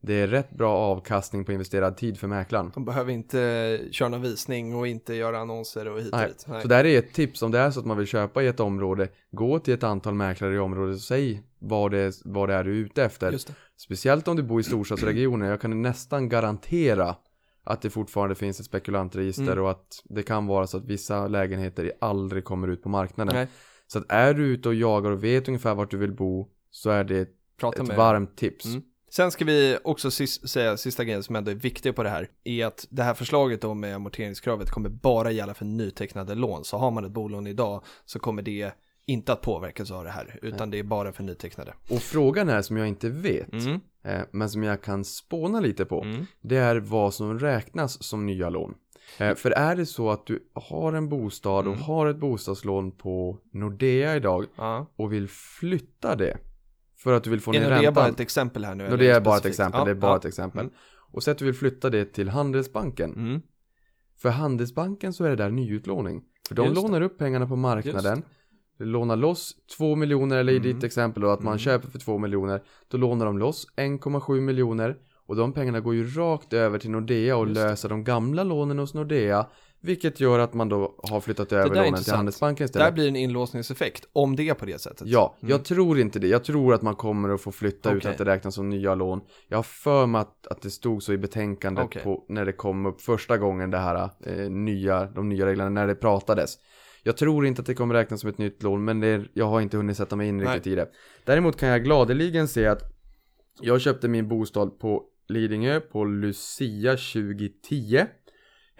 det är rätt bra avkastning på investerad tid för mäklaren. De behöver inte köra någon visning och inte göra annonser och hit och dit. Så där är ett tips om det är så att man vill köpa i ett område. Gå till ett antal mäklare i området och säg vad det, vad det är du är ute efter. Speciellt om du bor i storstadsregioner. Jag kan nästan garantera att det fortfarande finns ett spekulantregister Mm. och att det kan vara så att vissa lägenheter aldrig kommer ut på marknaden. Nej. Så att är du ute och jagar och vet ungefär vart du vill bo så är det Prata ett med varmt tips. Mm. Sen ska vi också sis- säga sista grejen som ändå är viktig på det här är att det här förslaget med amorteringskravet kommer bara gälla för nytecknade lån. Så har man ett bolån idag så kommer det inte att påverkas av det här utan det är bara för nytecknade. Och frågan är som jag inte vet, Mm. eh, men som jag kan spåna lite på. Mm. Det är vad som räknas som nya lån. Eh, För är det så att du har en bostad och Mm. har ett bostadslån på Nordea idag Ja. och vill flytta det för att du vill få ner Är det räntan. bara ett exempel här nu? eller Nordea är bara ett exempel, Ja, det är bara ja. ett exempel. Mm. Och säg att du vill flytta det till Handelsbanken. Mm. För Handelsbanken så är det där nyutlåning. För de Just det. lånar upp pengarna på marknaden. Lånar loss 2 miljoner, eller i Mm. ditt exempel då att man Mm. köper för 2 miljoner. Då lånar de loss 1,7 miljoner. Och de pengarna går ju rakt över till Nordea och Just det. löser de gamla lånen hos Nordea. Vilket gör att man då har flyttat över lånen till. Handelsbanken istället. Där blir en inlåsningseffekt om det är på det sättet. Ja, Mm. jag tror inte det. Jag tror att man kommer att få flytta Okej. utan att det räknas som nya lån. Jag har för mig att, att det stod så i betänkandet Okej. på, när det kom upp första gången det här eh, nya, de nya reglerna, när det pratades. Jag tror inte att det kommer räknas som ett nytt lån, men det är, jag har inte hunnit sätta mig in riktigt i det. Däremot kan jag gladeligen se att jag köpte min bostad på Lidingö på Lucia 2010.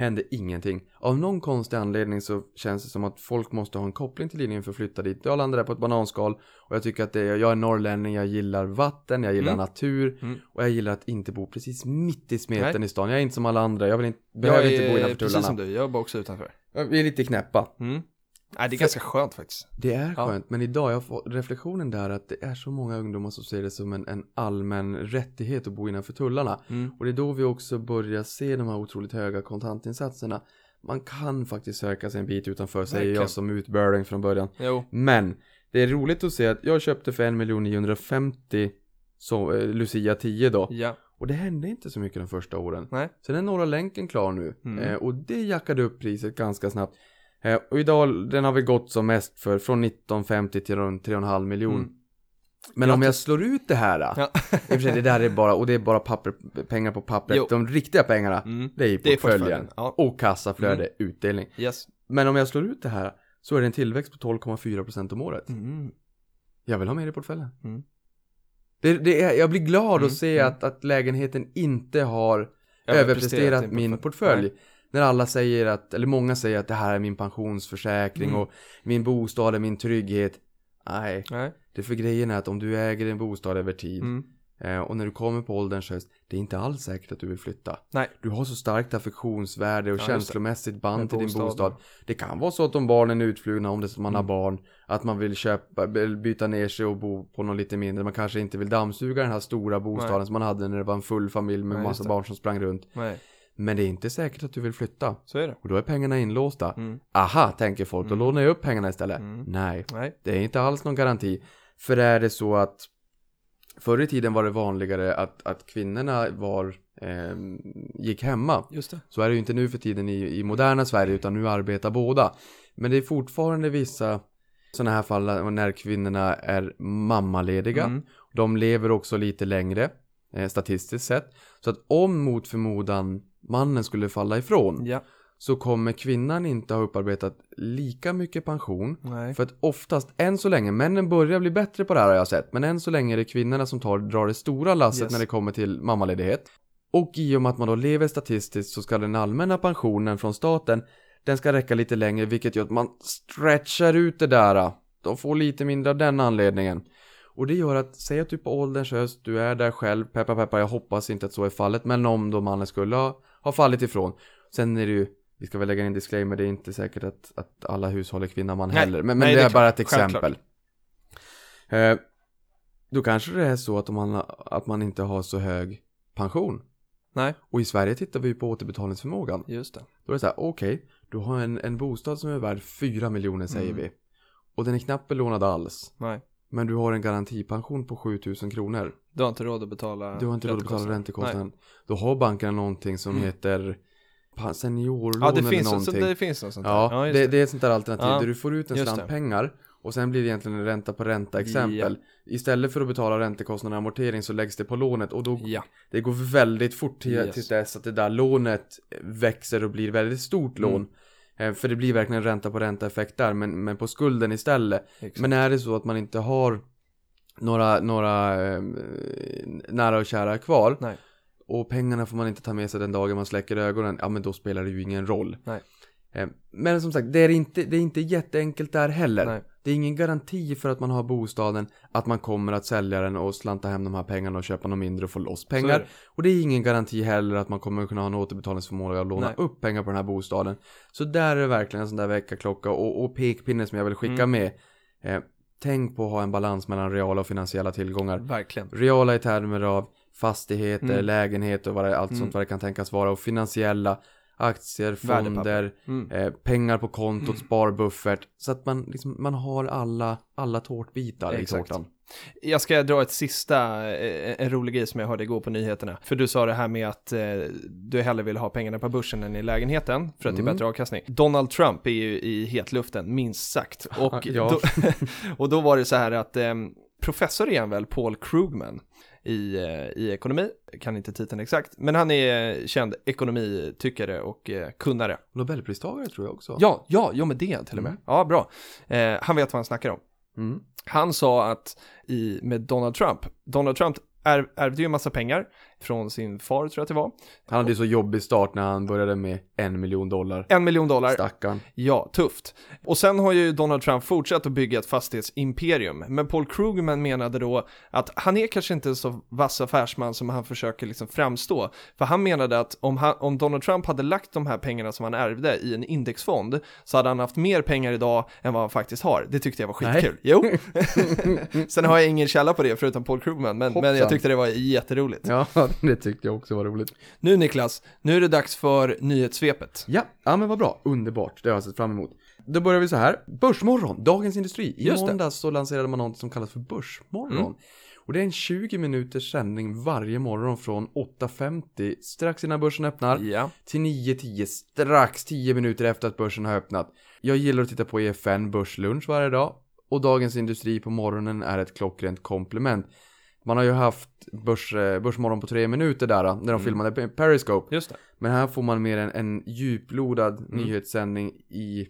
Hände ingenting. Av någon konstig anledning så känns det som att folk måste ha en koppling till Lidingö för att flytta dit. Jag landade där på ett bananskal och jag tycker att det är, jag är norrlänning, jag gillar vatten, jag gillar Mm. natur Mm. och jag gillar att inte bo precis mitt i smeten Nej. i stan. Jag är inte som alla andra, jag vill inte, behöver jag inte bo är innanför precis som tullarna. du, jag bor också utanför. Vi är lite knäppa. Mm. Nej, det är ganska skönt faktiskt. Det är Ja. skönt, men idag, jag får reflektionen där att det är så många ungdomar som ser det som en, en allmän rättighet att bo innanför tullarna. Mm. Och det är då vi också börjar se de här otroligt höga kontantinsatserna. Man kan faktiskt söka sig en bit utanför, säger jag som utbörling från början. Jo, Men, det är roligt att se att jag köpte för 1 950 så, eh, Lucia 10 då. ja. Och det hände inte så mycket de första åren. Nej. Sen är Norra länken klar nu. Mm. Eh, och det jackade upp priset ganska snabbt. Eh, och idag, den har vi gått som mest för från 1950 till runt 3,5 miljon. Mm. Men om jag slår ut det här. Ja. I och för sig, det där är bara, och det är bara papper, pengar på pappret. Jo. De riktiga pengarna, Mm. det är i portföljen. ja. Och kassaflöde, utdelning. Yes. Men om jag slår ut det här så är det en tillväxt på 12,4% om året. Mm. Jag vill ha mer i portföljen. Det, det är, jag blir glad Mm, att se mm. att, att lägenheten inte har Överpresterat min portfölj. portfölj. När alla säger att, eller många säger att det här är min pensionsförsäkring Mm. och min bostad är min trygghet. Nej, Nej. det för grejen är att om du äger en bostad över tid Mm. eh, och när du kommer på ålderns höst, det är inte alls säkert att du vill flytta. Nej. Du har så starkt affektionsvärde och det. känslomässigt band till din bostad. Det kan vara så att om barnen är utflugna, om det är så att man har Mm. barn, att man vill köpa, byta ner sig och bo på något lite mindre. Man kanske inte vill dammsuga den här stora bostaden Nej. som man hade när det var en full familj med Nej, massa barn som sprang runt. Nej, Men det är inte säkert att du vill flytta. så är det. Och då är pengarna inlåsta. Mm. Aha, tänker folk, då Mm. lånar jag upp pengarna istället. Mm. Nej, Nej. det är inte alls någon garanti. För är det så att förr i tiden var det vanligare att, att kvinnorna var, eh, gick hemma. Just det. Så är det ju inte nu för tiden i, i moderna Sverige utan nu arbetar båda. Men det är fortfarande vissa sådana här fall när kvinnorna är mammalediga. Mm. De lever också lite längre eh, statistiskt sett. Så att om mot förmodan mannen skulle falla ifrån Ja. så kommer kvinnan inte ha upparbetat lika mycket pension. Nej. För att oftast, än så länge, männen börjar bli bättre på det här har jag sett. Men än så länge är det kvinnorna som tar, drar det stora lasset Yes. när det kommer till mammaledighet. Och i och med att man då lever statistiskt så ska den allmänna pensionen från staten, den ska räcka lite längre vilket gör att man stretchar ut det där. De får lite mindre av den anledningen. Och det gör att, säg att du på ålderns höst, du är där själv, peppa peppa, jag hoppas inte att så är fallet, men om då mannen skulle ha, ha fallit ifrån. Sen är det ju, vi ska väl lägga in en disclaimer, det är inte säkert att, att alla hushåll är kvinna man Nej, heller. Men, men nej, det, är är bara ett klart. exempel. Eh, då kanske det är så att, man, att man inte har så hög pension. Nej. Och i Sverige tittar vi på återbetalningsförmågan. Just det. Då är det så här, okej, du har en, en bostad som är värd 4 miljoner säger Mm. vi. Och den är knappt belånad alls. Nej. Men du har en garantipension på 7000 kronor. Du har inte råd att betala Du har inte råd att betala räntekostnaden. räntekostnaden. Då har bankerna någonting som Mm. heter seniorlån Ja, det eller finns, så, någonting. det finns något sånt där. Ja, just det, det är ett sånt där alternativ Ja, där du får ut en slant det. pengar och sen blir det egentligen en ränta på ränta exempel. Istället för att betala räntekostnaden och amortering så läggs det på lånet och då Ja. det går väldigt fort till, Yes. till dess att det där lånet växer och blir väldigt stort Mm. lån. Eh, För det blir verkligen ränta på ränta effekt där men, men på skulden istället. Exakt. Men är det så att man inte har några, några eh, nära och kära kvar Nej. och pengarna får man inte ta med sig den dagen man släcker ögonen, ja men då spelar det ju ingen roll. Eh, Men som sagt, det är inte, det är inte jätteenkelt där heller. Nej. Det är ingen garanti för att man har bostaden, att man kommer att sälja den och slanta hem de här pengarna och köpa något mindre och få loss pengar. det. Och det är ingen garanti heller att man kommer kunna ha en återbetalningsförmåga och låna Nej. upp pengar på den här bostaden. Så där är det verkligen en sån där väckarklocka och, och pekpinne som jag vill skicka Mm. med. Eh, tänk på att ha en balans mellan reala och finansiella tillgångar. Verkligen. Reala i termer av fastigheter, Mm. lägenheter och vad det, allt Mm. sånt vad det kan tänkas vara. Och finansiella, aktier, fonder. Mm. eh, pengar på kontot, sparbuffert. Så att man, liksom, man har alla, alla tårtbitar i Exakt. tårtan. Jag ska dra ett sista, eh, en rolig grej som jag hörde igår på nyheterna. För du sa det här med att eh, du hellre vill ha pengarna på börsen än i lägenheten för att det är Mm. bättre avkastning. Donald Trump är ju i hetluften, minst sagt. Och, Ja. då, och då var det så här att eh, professor han väl, Paul Krugman i, eh, i ekonomi, kan inte titeln exakt, men han är känd ekonomityckare och eh, kunnare. Nobelpristagare tror jag också. Ja, ja, jo men det till och med. Mm. Ja, bra. Eh, han vet vad han snackar om. Mm. Han sa att i, med Donald Trump, Donald Trump är, ärvde ju en massa pengar från sin far tror jag att det var. Han hade ju så jobbig start när han började med en miljon dollar. En miljon dollar. Stackarn. Ja, tufft. Och sen har ju Donald Trump fortsatt att bygga ett fastighetsimperium. Men Paul Krugman menade då att han är kanske inte så vass affärsman som han försöker liksom framstå. För han menade att om, han, om Donald Trump hade lagt de här pengarna som han ärvde i en indexfond så hade han haft mer pengar idag än vad han faktiskt har. Det tyckte jag var Nej. skitkul. Jo. sen har jag ingen källa på det förutom Paul Krugman, men, men jag tyckte det var jätteroligt. Ja, det tyckte jag också var roligt. Nu Niklas, nu är det dags för nyhetssvepet. Ja, ja men vad bra. Underbart. Det har jag sett fram emot. Då börjar vi så här. Börsmorgon, Dagens Industri. I Just det. måndags så lanserade man något som kallas för Börsmorgon. Mm. Och det är en 20 minuters sändning varje morgon från 8.50 strax innan börsen öppnar Ja. till 9.10 strax 10 minuter efter att börsen har öppnat. Jag gillar att titta på EFN Börslunch varje dag och Dagens Industri på morgonen är ett klockrent komplement. Man har ju haft börs, eh, Börsmorgon på tre minuter där då, när de Mm. filmade Periscope. Just det. Men här får man mer en, en djuplodad Mm. nyhetssändning i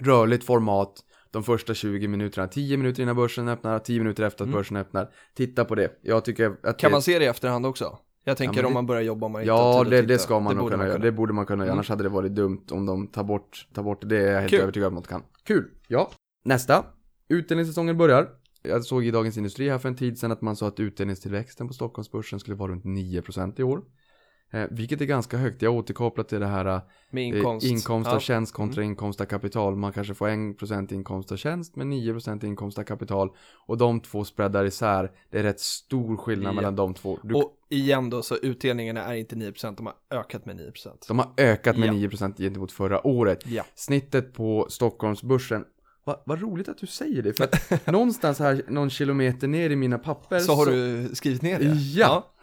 rörligt format de första 20 minuterna, 10 minuter innan börsen öppnar, 10 minuter efter att Mm. börsen öppnar. Titta på det. Jag tycker att Kan det, man se det i efterhand också? Jag tänker men om det- man börjar jobba man Ja, det, det ska man nog borde kunna göra. Det borde man kunna göra. Mm. Annars hade det varit dumt om de tar bort, tar bort det. Det är jag helt Kul. övertygad om att de kan. Kul! Ja. Nästa. Utdelningssäsongen börjar. Jag såg i Dagens Industri här för en tid sedan att man sa att utdelningstillväxten på Stockholmsbörsen skulle vara runt 9% i år. Eh, vilket är ganska högt. Jag har återkopplat till det här eh, Med inkomst. inkomst av Ja. Mm. tjänst kontra inkomst av kapital. Man kanske får 1% inkomst av tjänst men 9% inkomst av kapital. Och de två spreadar isär. Det är rätt stor skillnad Ja. mellan de två. Du, Och igen då, så utdelningarna är inte 9%, de har ökat med 9%. de har ökat med Ja. 9% gentemot förra året. Ja. Snittet på Stockholmsbörsen vad vad roligt att du säger det, för att någonstans här, någon kilometer ner i mina papper Så har du skrivit ner det? Ja.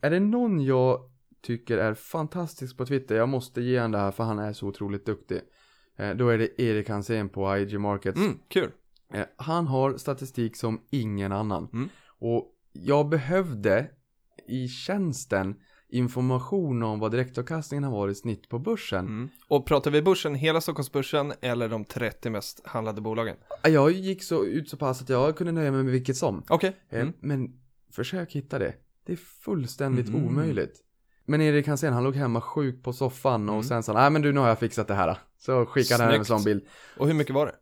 Är det någon jag tycker är fantastisk på Twitter, jag måste ge han det här för han är så otroligt duktig. Eh, Då är det Erik Hansén på IG Markets. Mm, kul. Eh, Han har statistik som ingen annan. Mm. Och jag behövde i tjänsten information om vad direktavkastningen har varit i snitt på börsen. Mm. Och pratar vi börsen, hela Stockholmsbörsen eller de 30 mest handlade bolagen? Jag gick så ut så pass att jag kunde nöja mig med vilket som. Okej. Eh, Mm. Men försök hitta det. Det är fullständigt Mm. omöjligt. Men Erik Hansén, han låg hemma sjuk på soffan och Mm. sen sa han, nej men du nu har jag fixat det här. Så skickade han en sån bild. Och hur mycket var det?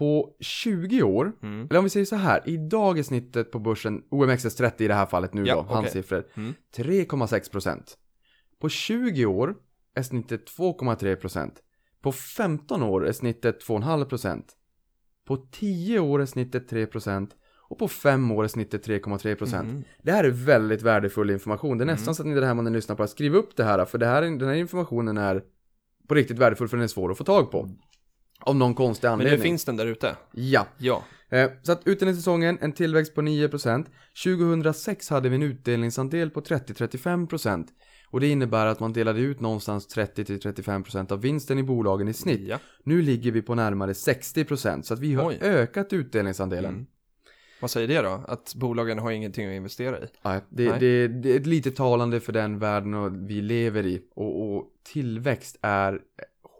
På 20 år, Mm. eller om vi säger så här, idag är snittet på börsen, OMXS30 i det här fallet nu Ja, då, okej. hans siffror, Mm. 3,6%. På 20 år är snittet 2,3%. På 15 år är snittet 2,5%. På 10 år är snittet 3%. Och på 5 år är snittet 3,3%. Mhm. Det här är väldigt värdefull information. Det är nästan Mm. så att ni hemma när ni lyssnar på det, skriv upp det här. För det här, den här informationen är på riktigt värdefull för den är svår att få tag på. Av någon konstig Men anledning. nu finns den där ute? Ja. Ja. Eh, så att utdelningssäsongen, en tillväxt på 9%. 2006 hade vi en utdelningsandel på 30-35%. Och det innebär att man delade ut någonstans 30-35% av vinsten i bolagen i snitt. ja. Nu ligger vi på närmare 60% så att vi har Oj. ökat utdelningsandelen. Mm. Vad säger det då? Att bolagen har ingenting att investera i? Nej, det, Nej. Det, det är lite talande för den världen vi lever i. Och, och tillväxt är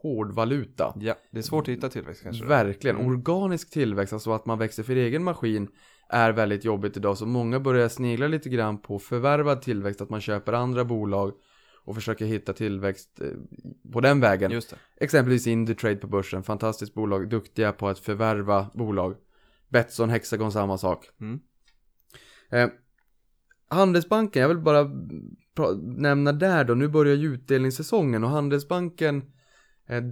hårdvaluta. Ja, det är svårt att hitta tillväxt kanske. Verkligen. Mm. Organisk tillväxt, alltså att man växer för egen maskin, är väldigt jobbigt idag. Så många börjar snegla lite grann på förvärvad tillväxt, att man köper andra bolag och försöker hitta tillväxt eh, på den vägen. Just det. Exempelvis Indutrade på börsen, fantastiskt bolag, duktiga på att förvärva bolag. Betsson, Hexagon, samma sak. Mm. Eh, Handelsbanken, jag vill bara nämna där då, nu börjar ju utdelningssäsongen och Handelsbanken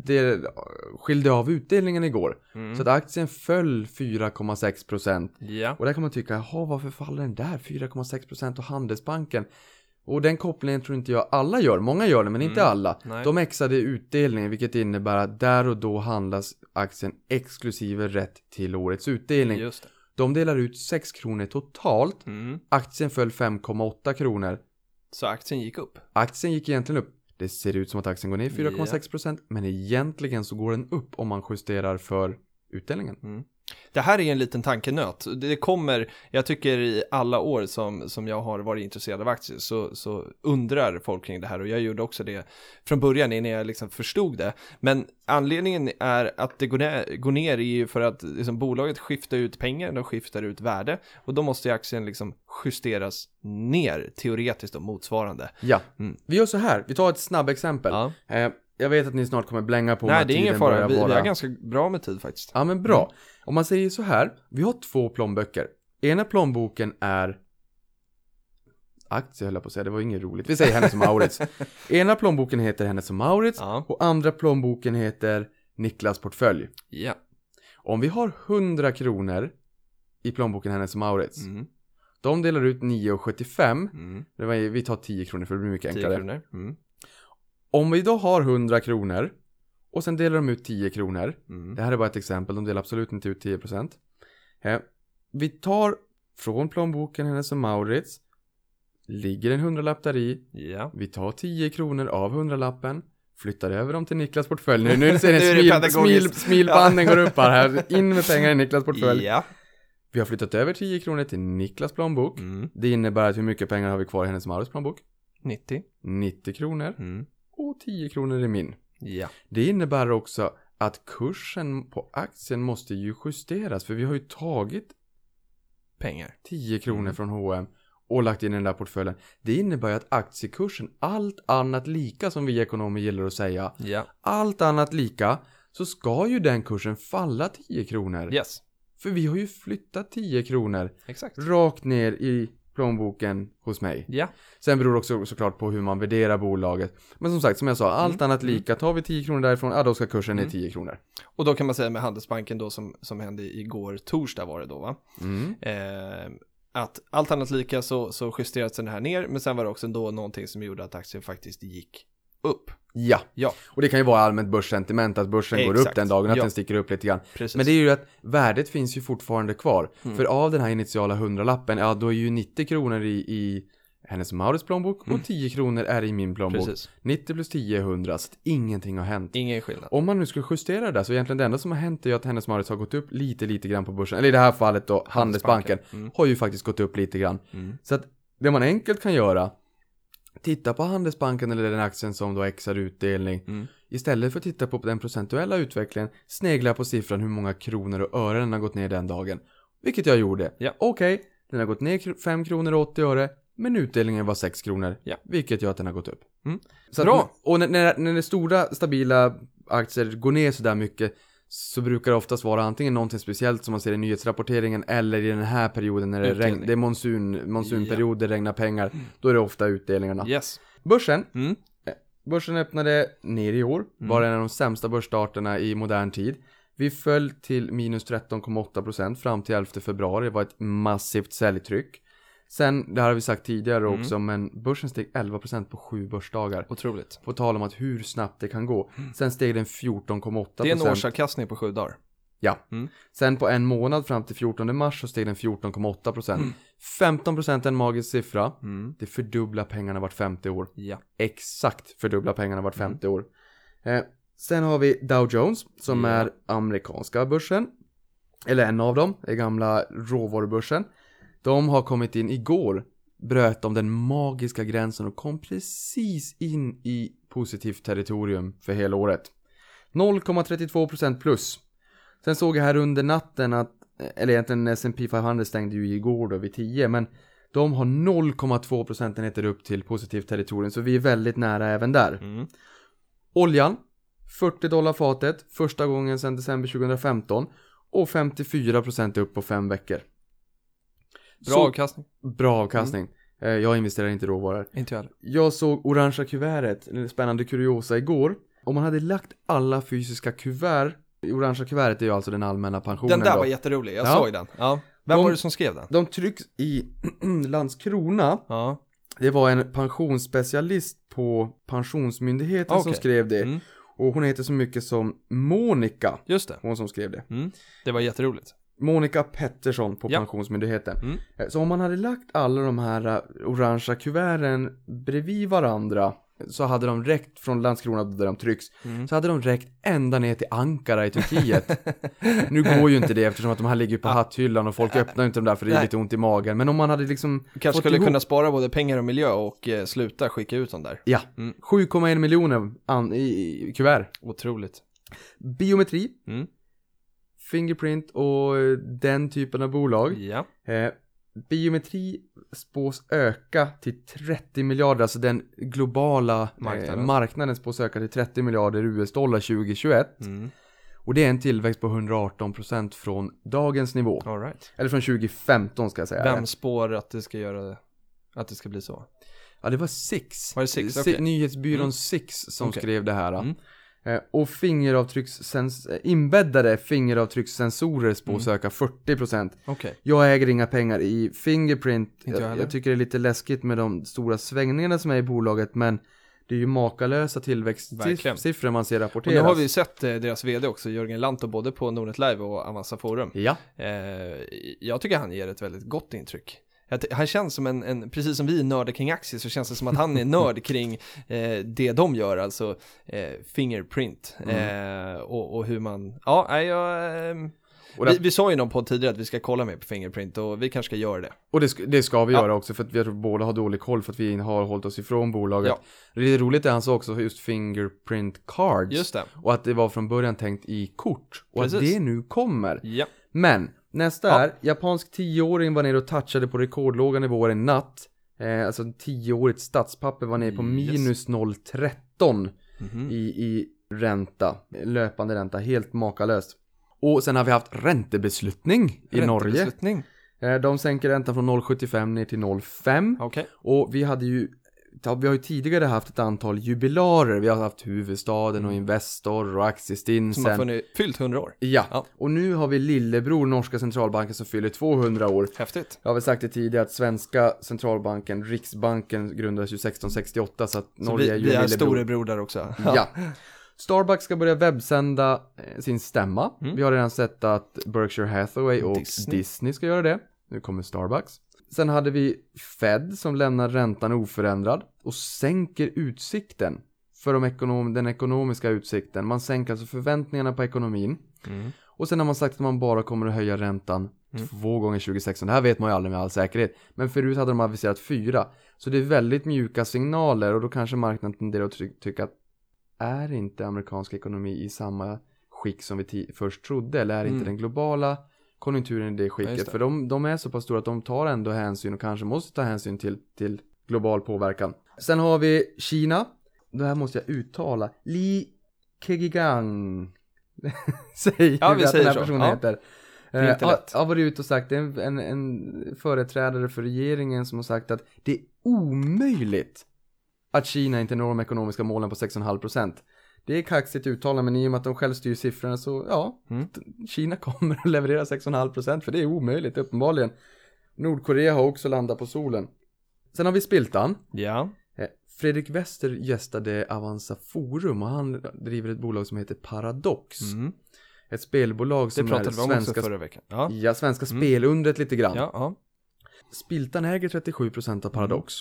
det skilde av utdelningen igår. Mm. Så att aktien föll 4,6%. Ja. Och där kan man tycka, jaha varför faller den där 4,6% och Handelsbanken? Och den kopplingen tror inte jag alla gör, många gör det men inte Mm. alla. Nej. De exade utdelningen vilket innebär att där och då handlas aktien exklusive rätt till årets utdelning. Just det. De delar ut 6 kronor totalt, Mm. aktien föll 5,8 kronor. Så aktien gick upp? Aktien gick egentligen upp. Det ser ut som att aktien går ner 4,6% men egentligen så går den upp om man justerar för utdelningen. Mm. Det här är en liten tankenöt. Det kommer, jag tycker i alla år som, som jag har varit intresserad av aktier så, så undrar folk kring det här och jag gjorde också det från början innan jag liksom förstod det. Men anledningen är att det går ner, går ner är ju för att liksom bolaget skiftar ut pengar, de skiftar ut värde och då måste aktien liksom justeras ner teoretiskt och motsvarande. Ja, Mm. vi gör så här. Vi tar ett snabbexempel. Ja. Eh, jag vet att ni snart kommer blänga på Nej, det är ingen fara, vi, vi har ganska bra med tid faktiskt. Ja, men bra. Om man säger så här. Vi har två plånböcker. Ena plånboken är aktie höll jag på att säga, det var inget roligt. Vi säger Hennes och Mauritz. Ena plånboken heter Hennes och Mauritz Ja. och andra plånboken heter Niklas portfölj. Ja. Om vi har 100 kronor i plånboken Hennes och Mauritz. Mm. De delar ut 9,75. Mm. Det var, vi tar 10 kronor för det blir mycket 10 enklare. Mm. Om vi då har 100 kronor och sen delar de ut 10 kronor. Mm. Det här är bara ett exempel, de delar absolut inte ut 10%. Eh, vi tar från plånboken Hennes och Maurits. Ligger en hundralapp där i. Ja. Vi tar 10 kronor av hundralappen. Flyttar över dem till Niklas portfölj. Nu, nu ser ni smil, smil, smilbanden går upp här, här. In med pengar i Niklas portfölj. Ja. Vi har flyttat över 10 kronor till Niklas plånbok. Mm. Det innebär att hur mycket pengar har vi kvar i Hennes och Maurits plånbok? 90. 90 kronor. Mm. Och 10 kronor i min. Ja. Det innebär också att kursen på aktien måste ju justeras. För vi har ju tagit Pengar. 10 kronor Mm. från H&M och lagt in i den där portföljen. Det innebär ju att aktiekursen, allt annat lika som vi ekonomer gillar att säga, Ja. allt annat lika, så ska ju den kursen falla 10 kronor. Yes. För vi har ju flyttat 10 kronor Exakt. rakt ner i plånboken hos mig. Ja. Sen beror det också såklart på hur man värderar bolaget. Men som sagt, som jag sa, allt Mm. annat lika. Tar vi 10 kronor därifrån, ja då ska kursen ner Mm. 10 kronor. Och då kan man säga med Handelsbanken då som, som hände igår torsdag var det då va? Mm. Eh, att allt annat lika så, så justerades den här ner men sen var det också då någonting som gjorde att aktien faktiskt gick upp. Ja. Ja. Och det kan ju vara allmänt börssentiment, att börsen går upp Exakt. den dagen, att Ja. den sticker upp lite grann. Precis. Men det är ju att värdet finns ju fortfarande kvar. Mm. För av den här initiala hundralappen, ja då är ju 90 kronor i, i hennes Maurits plånbok och 10 kronor är i min plånbok. Mm. Precis. 90 plus 10 är 100, så att ingenting har hänt. Ingen skillnad. Om man nu skulle justera det där, så egentligen det enda som har hänt är ju att hennes Maurits har gått upp lite, lite grann på börsen. Eller i det här fallet då, Handelsbanken, Mm. har ju faktiskt gått upp lite grann. Mm. Så att det man enkelt kan göra, titta på Handelsbanken eller den aktien som då exar utdelning. Mm. Istället för att titta på den procentuella utvecklingen, snegla på siffran hur många kronor och ören den har gått ner den dagen. Vilket jag gjorde. Ja. Okej, den har gått ner 5 kronor och 80 öre, men utdelningen var 6 kronor. Ja. Vilket gör att den har gått upp. Mm. Så Bra. Att, och när, när, när stora stabila aktier går ner sådär mycket så brukar det oftast vara antingen någonting speciellt som man ser i nyhetsrapporteringen eller i den här perioden när det, regn, det är monsun, monsunperiod, det regnar pengar. Då är det ofta utdelningarna. Yes. Börsen, Mm. börsen öppnade ner i år, var en av de sämsta börsstarterna i modern tid. Vi föll till minus 13,8% fram till 11 februari, det var ett massivt säljtryck. Sen, det här har vi sagt tidigare Mm. också, men börsen steg 11% på sju börsdagar. Otroligt. På tal om att hur snabbt det kan gå. Sen steg den 14,8%. Det är en årsavkastning på sju dagar. Ja. Mm. Sen på en månad fram till 14 mars så steg den 14,8%. 15% är en magisk siffra. Mm. Det fördubblar pengarna vart femte år. Ja. Exakt fördubblar pengarna Mm. vart femte år. Eh, sen har vi Dow Jones som Ja. är amerikanska börsen. Eller en av dem, är gamla råvarubörsen. De har kommit in igår, bröt de den magiska gränsen och kom precis in i positivt territorium för hela året. 0,32% plus. Sen såg jag här under natten att, eller egentligen S&P 500 stängde ju igår då vid 10, men de har 0,2 procentenheter upp till positivt territorium, så vi är väldigt nära även där. Mm. Oljan, 40 dollar fatet, första gången sedan december 2015 och 54% upp på fem veckor. Bra Så- avkastning. Bra avkastning. Eh, Jag investerar inte i råvaror. Inte jag. Jag såg orangea kuvertet, en spännande kuriosa igår. Om man hade lagt alla fysiska kuvert, orangea kuvertet är ju alltså den allmänna pensionen Den där då. var jätterolig, jag Ja. såg den. Ja. Vem De- var det som skrev den? De trycks i Landskrona. Ja. Det var en pensionsspecialist på Pensionsmyndigheten som Okej. skrev det. Mm. Och hon heter så mycket som Monica, Just det. hon som skrev det. Mm. Det var jätteroligt. Monica Pettersson på Ja. Pensionsmyndigheten. Mm. Eh, Så om man hade lagt alla de här eh, orangea kuverten bredvid varandra så hade de räckt från Landskrona där de trycks Mm. så hade de räckt ända ner till Ankara i Turkiet. nu går ju inte det eftersom att de här ligger på hatthyllan och folk öppnar inte dem där för det är Nej. lite ont i magen. Men om man hade liksom Kanske skulle ihop- kunna spara både pengar och miljö och eh, sluta skicka ut dem där. Ja, Mm. 7,1 miljoner an- i, i kuvert. Otroligt. Biometri, Mm. Fingerprint och eh, den typen av bolag. Ja. Eh, biometri spås öka till 30 miljarder, alltså den globala Marknaden. Eh, marknaden spås öka till 30 miljarder US-dollar 2021. Mm. Och det är en tillväxt på 118% från dagens nivå. All right. Eller från 2015 ska jag säga. Vem spår att det ska göra det? Att det ska bli så? Ja, det var Six. Var det Six? Si- Okej. Nyhetsbyrån Mm. Six som Okej. skrev det här. Mm. Eh, och fingeravtryckssens eh, inbäddade fingeravtryckssensorer spås Mm. öka 40%. Okej. Jag äger inga pengar i Fingerprint. Inte jag Jag, tycker det är lite läskigt med de stora svängningarna som är i bolaget, men det är ju makalösa tillväxtsiffror man ser Och rapporteras. nu har vi ju sett eh, deras vd också, Jörgen Lanto, både på Nordnet Live och Avanza Forum. Ja, jag tycker han ger ett väldigt gott intryck. Han känns som en, en, precis som vi nördar kring aktier så känns det som att han är nörd kring eh, det de gör, alltså eh, Fingerprint. Mm. Eh, och, och hur man, ja, jag, eh, Och, det, Vi, vi sa ju någon podd tidigare att vi ska kolla mer på Fingerprint och vi kanske ska göra det. och det, det ska vi Ja. göra också för att vi tror båda har dålig koll för att vi har hållit oss ifrån bolaget. Ja. Det är roligt det han sa också, just Fingerprint Cards. Just det. Och att det var från början tänkt i kort. Och att Precis. det nu kommer. Ja. Men, nästa Ja. är, japansk tioåring var nere och touchade på rekordlåga nivåer i natt. Eh, alltså tioårigt statspapper var nere på minus 0,13 Mhm. i, i ränta. Löpande ränta, helt makalöst. Och sen har vi haft räntebesluttning i Norge. Räntebeslutning. Eh, de sänker räntan från 0,75 ner till 0,5. Okej. Och vi hade ju ja, vi har ju tidigare haft ett antal jubilarer. Vi har haft huvudstaden och Investor och Som har aktiestinsen. funnit, fyllt 100 år. Ja. Ja. och nu har vi lillebror norska centralbanken som fyller 200 år. Häftigt. Jag har väl sagt det tidigare att svenska centralbanken, Riksbanken, grundades ju 1668 så att Så Norge vi, är ju vi är lillebror. storebror där också. Ja. Starbucks ska börja webbsända eh, sin stämma. Mm. Vi har redan sett att Berkshire Hathaway och Disney. Disney. ska göra det. Nu kommer Starbucks. Sen hade vi Fed som lämnar räntan oförändrad och sänker utsikten för de ekonom den ekonomiska utsikten. Man sänker alltså förväntningarna på ekonomin. Mm. Och sen har man sagt att man bara kommer att höja räntan Mm. två gånger 2016. Det här vet man ju aldrig med all säkerhet. Men förut hade de aviserat fyra. Så det är väldigt mjuka signaler och då kanske marknaden tenderar att ty- tycka att är inte amerikansk ekonomi i samma skick som vi först trodde? Eller är inte Mm. den globala konjunkturen i det Ja, skicket? just det. För de, de är så pass stora att de tar ändå hänsyn och kanske måste ta hänsyn till, till global påverkan. Sen har vi Kina. Det här måste jag uttala. Li Keqiang. Säger Ja, vi vi att säger den här så. personen Ja. heter. är Eh, inte har, lätt. har varit ute och sagt, det är en, en, en företrädare för regeringen som har sagt att det är omöjligt att Kina inte når de ekonomiska målen på 6,5%. Det är kaxigt uttalande men i och med att de själv styr siffrorna så ja, Mm. Kina kommer att leverera 6,5% för det är omöjligt uppenbarligen. Nordkorea har också landat på solen. Sen har vi Spiltan. Ja. Eh, Fredrik Wester gästade Avanza Forum och han driver ett bolag som heter Paradox. Mm. Ett spelbolag Det som är pratade vi om också svenska, förra veckan. Ja. ja, svenska Mm. spelundret lite grann. Ja, ja. Spiltan äger 37% av Paradox.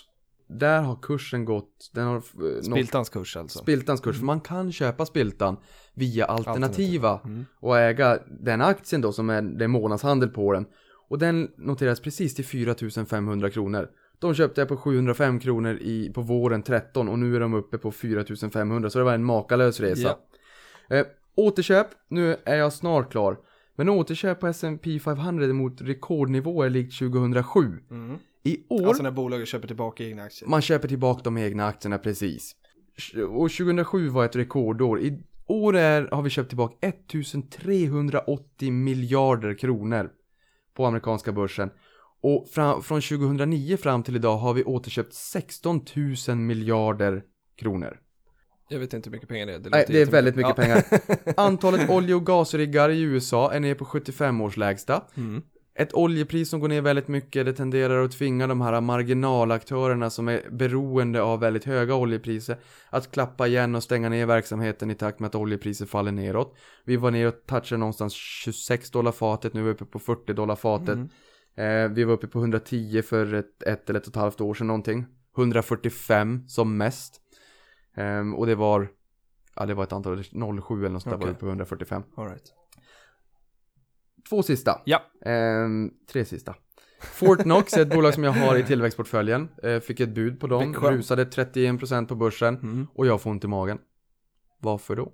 Där har kursen gått, den har eh, nått Spiltans kurs alltså. Spiltans kurs, för man kan köpa Spiltan via alternativa Mm. och äga den aktien då som är, det är månadshandel på den. Och den noteras precis till 4500 kronor. De köpte jag på 705 kronor i, på våren 13 och nu är de uppe på 4500 så det var en makalös resa. Eh, återköp, nu är jag snart klar. Men återköp på S&P 500 mot rekordnivåer likt 2007. Mm. I år Alltså när bolaget köper tillbaka egna aktier. man köper tillbaka de egna aktierna precis. Och 2007 var ett rekordår. I år är, har vi köpt tillbaka 1380 miljarder kronor på amerikanska börsen. Och fram, från 2009 fram till idag har vi återköpt 16 000 miljarder kronor. Jag vet inte hur mycket pengar det är. Det, Nej, det är väldigt mycket ja. pengar. Antalet olje och gasriggar i USA är nere på 75 års lägsta. Mm. Ett oljepris som går ner väldigt mycket, det tenderar att tvinga de här marginalaktörerna som är beroende av väldigt höga oljepriser att klappa igen och stänga ner verksamheten i takt med att oljepriset faller neråt. Vi var nere och touchade någonstans 26 dollar fatet, nu är vi uppe på 40 dollar fatet. Mm. Eh, vi var uppe på 110 för ett, ett eller ett och ett halvt år sedan någonting. 145 som mest. Ehm, och det var, ja det var ett antal, 07 eller något sånt där var vi på 145. All right. Två sista. Ja. Ehm, tre sista. Fortnox är ett bolag som jag har i tillväxtportföljen. Eh, fick ett bud på dem, Växjö. rusade 31% på börsen Mm. och jag får ont i magen. Varför då?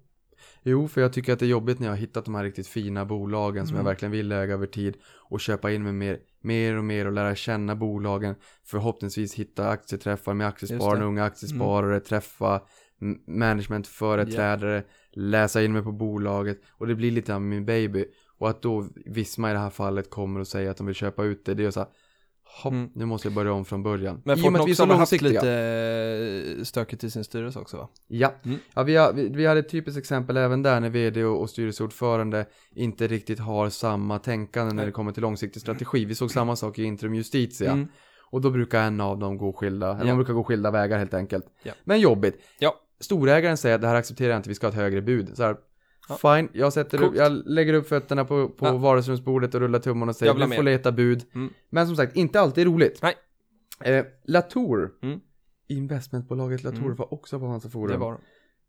Jo, för jag tycker att det är jobbigt när jag har hittat de här riktigt fina bolagen som jag Mm. verkligen vill äga över tid och köpa in mig mer, mer och mer och lära känna bolagen. Förhoppningsvis hitta aktieträffar med aktiesparare, unga aktiesparare, träffa m- managementföreträdare, läsa in mig på bolaget och det blir lite av min baby. Och att då Visma i det här fallet kommer och säger att de vill köpa ut det, det är så här, hopp, Mm. nu måste jag börja om från början. Men Fortnox har väl haft lite eh, stökigt i sin styrelse också va? Ja, Mm. ja vi, har, vi, vi hade ett typiskt exempel även där när vd och, och styrelseordförande inte riktigt har samma tänkande när det kommer till långsiktig strategi. Vi såg samma sak i Intrum Justitia. Mm. Och då brukar en av dem gå skilda, eller Ja. de brukar gå skilda vägar helt enkelt. Ja. Men jobbigt. Ja. Storägaren säger att det här accepterar jag inte, vi ska ha ett högre bud. Så här, Ja. Fine, jag, sätter upp, jag lägger upp fötterna på, på Ja. vardagsrumsbordet och rullar tummarna och säger du får mer." leta bud. Mm. Men som sagt, inte alltid roligt. Nej. Eh, Latour, Mm. investmentbolaget Latour Mm. var också på Avanza Forum. Det var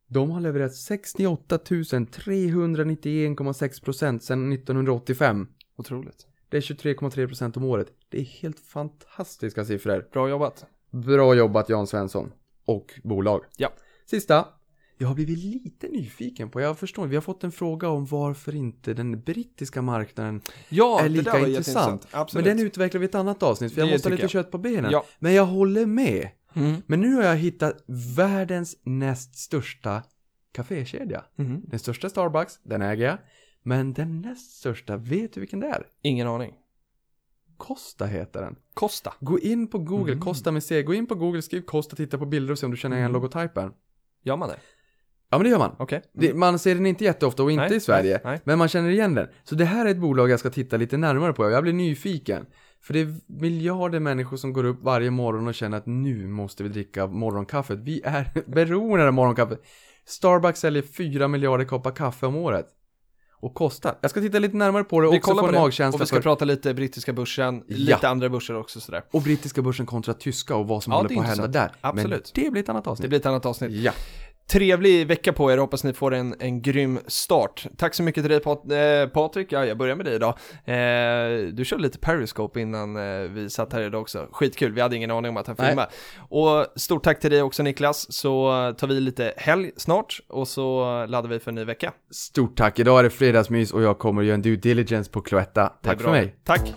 De har levererat 68 391,6% sedan 1985. Otroligt. Det är 23,3% om året. Det är helt fantastiska siffror. Bra jobbat. Bra jobbat Jan Svensson. Och bolag. Ja. Sista. Jag har blivit lite nyfiken på, jag förstår, vi har fått en fråga om varför inte den brittiska marknaden Ja, är lika intressant. Men den utvecklar vi i ett annat avsnitt, för jag Det måste ha lite jag. kött på benen. Ja. Men jag håller med. Mm. Men nu har jag hittat världens näst största kafékedja. Mhm. Den största Starbucks, den äger jag. Men den näst största, vet du vilken det är? Ingen aning. Costa heter den. Costa. Gå in på Google, Mm. Costa med C. Gå in på Google, skriv Costa, titta på bilder och se om du känner igen Mm. logotypen. Gör man det? Ja men det gör man. Okej. Det, man ser den inte jätteofta och inte Nej, i Sverige. nej, nej. Men man känner igen den. Så det här är ett bolag jag ska titta lite närmare på. Jag blir nyfiken. För det är miljarder människor som går upp varje morgon och känner att nu måste vi dricka morgonkaffet. Vi är beroende av morgonkaffet. Starbucks säljer 4 miljarder koppar kaffe om året. Och kostar. Jag ska titta lite närmare på det och Vi också få en det. magkänsla Och vi ska för... prata lite brittiska börsen, Ja. lite andra börser också sådär. Och brittiska börsen kontra tyska och vad som Ja, håller det på att hända där. Absolut. Men det blir ett annat Det avsnitt. blir ett annat avsnitt. Ja. Trevlig vecka på er, hoppas ni får en, en grym start. Tack så mycket till dig Pat eh, Patrik, ja, jag börjar med dig idag. Eh, du körde lite Periscope innan eh, vi satt här idag också, skitkul, vi hade ingen aning om att han filmade. Och stort tack till dig också Niklas, så tar vi lite helg snart och så laddar vi för en ny vecka. Stort tack. Idag är det fredagsmys och jag kommer göra en due diligence på Cloetta. Tack för mig. Tack!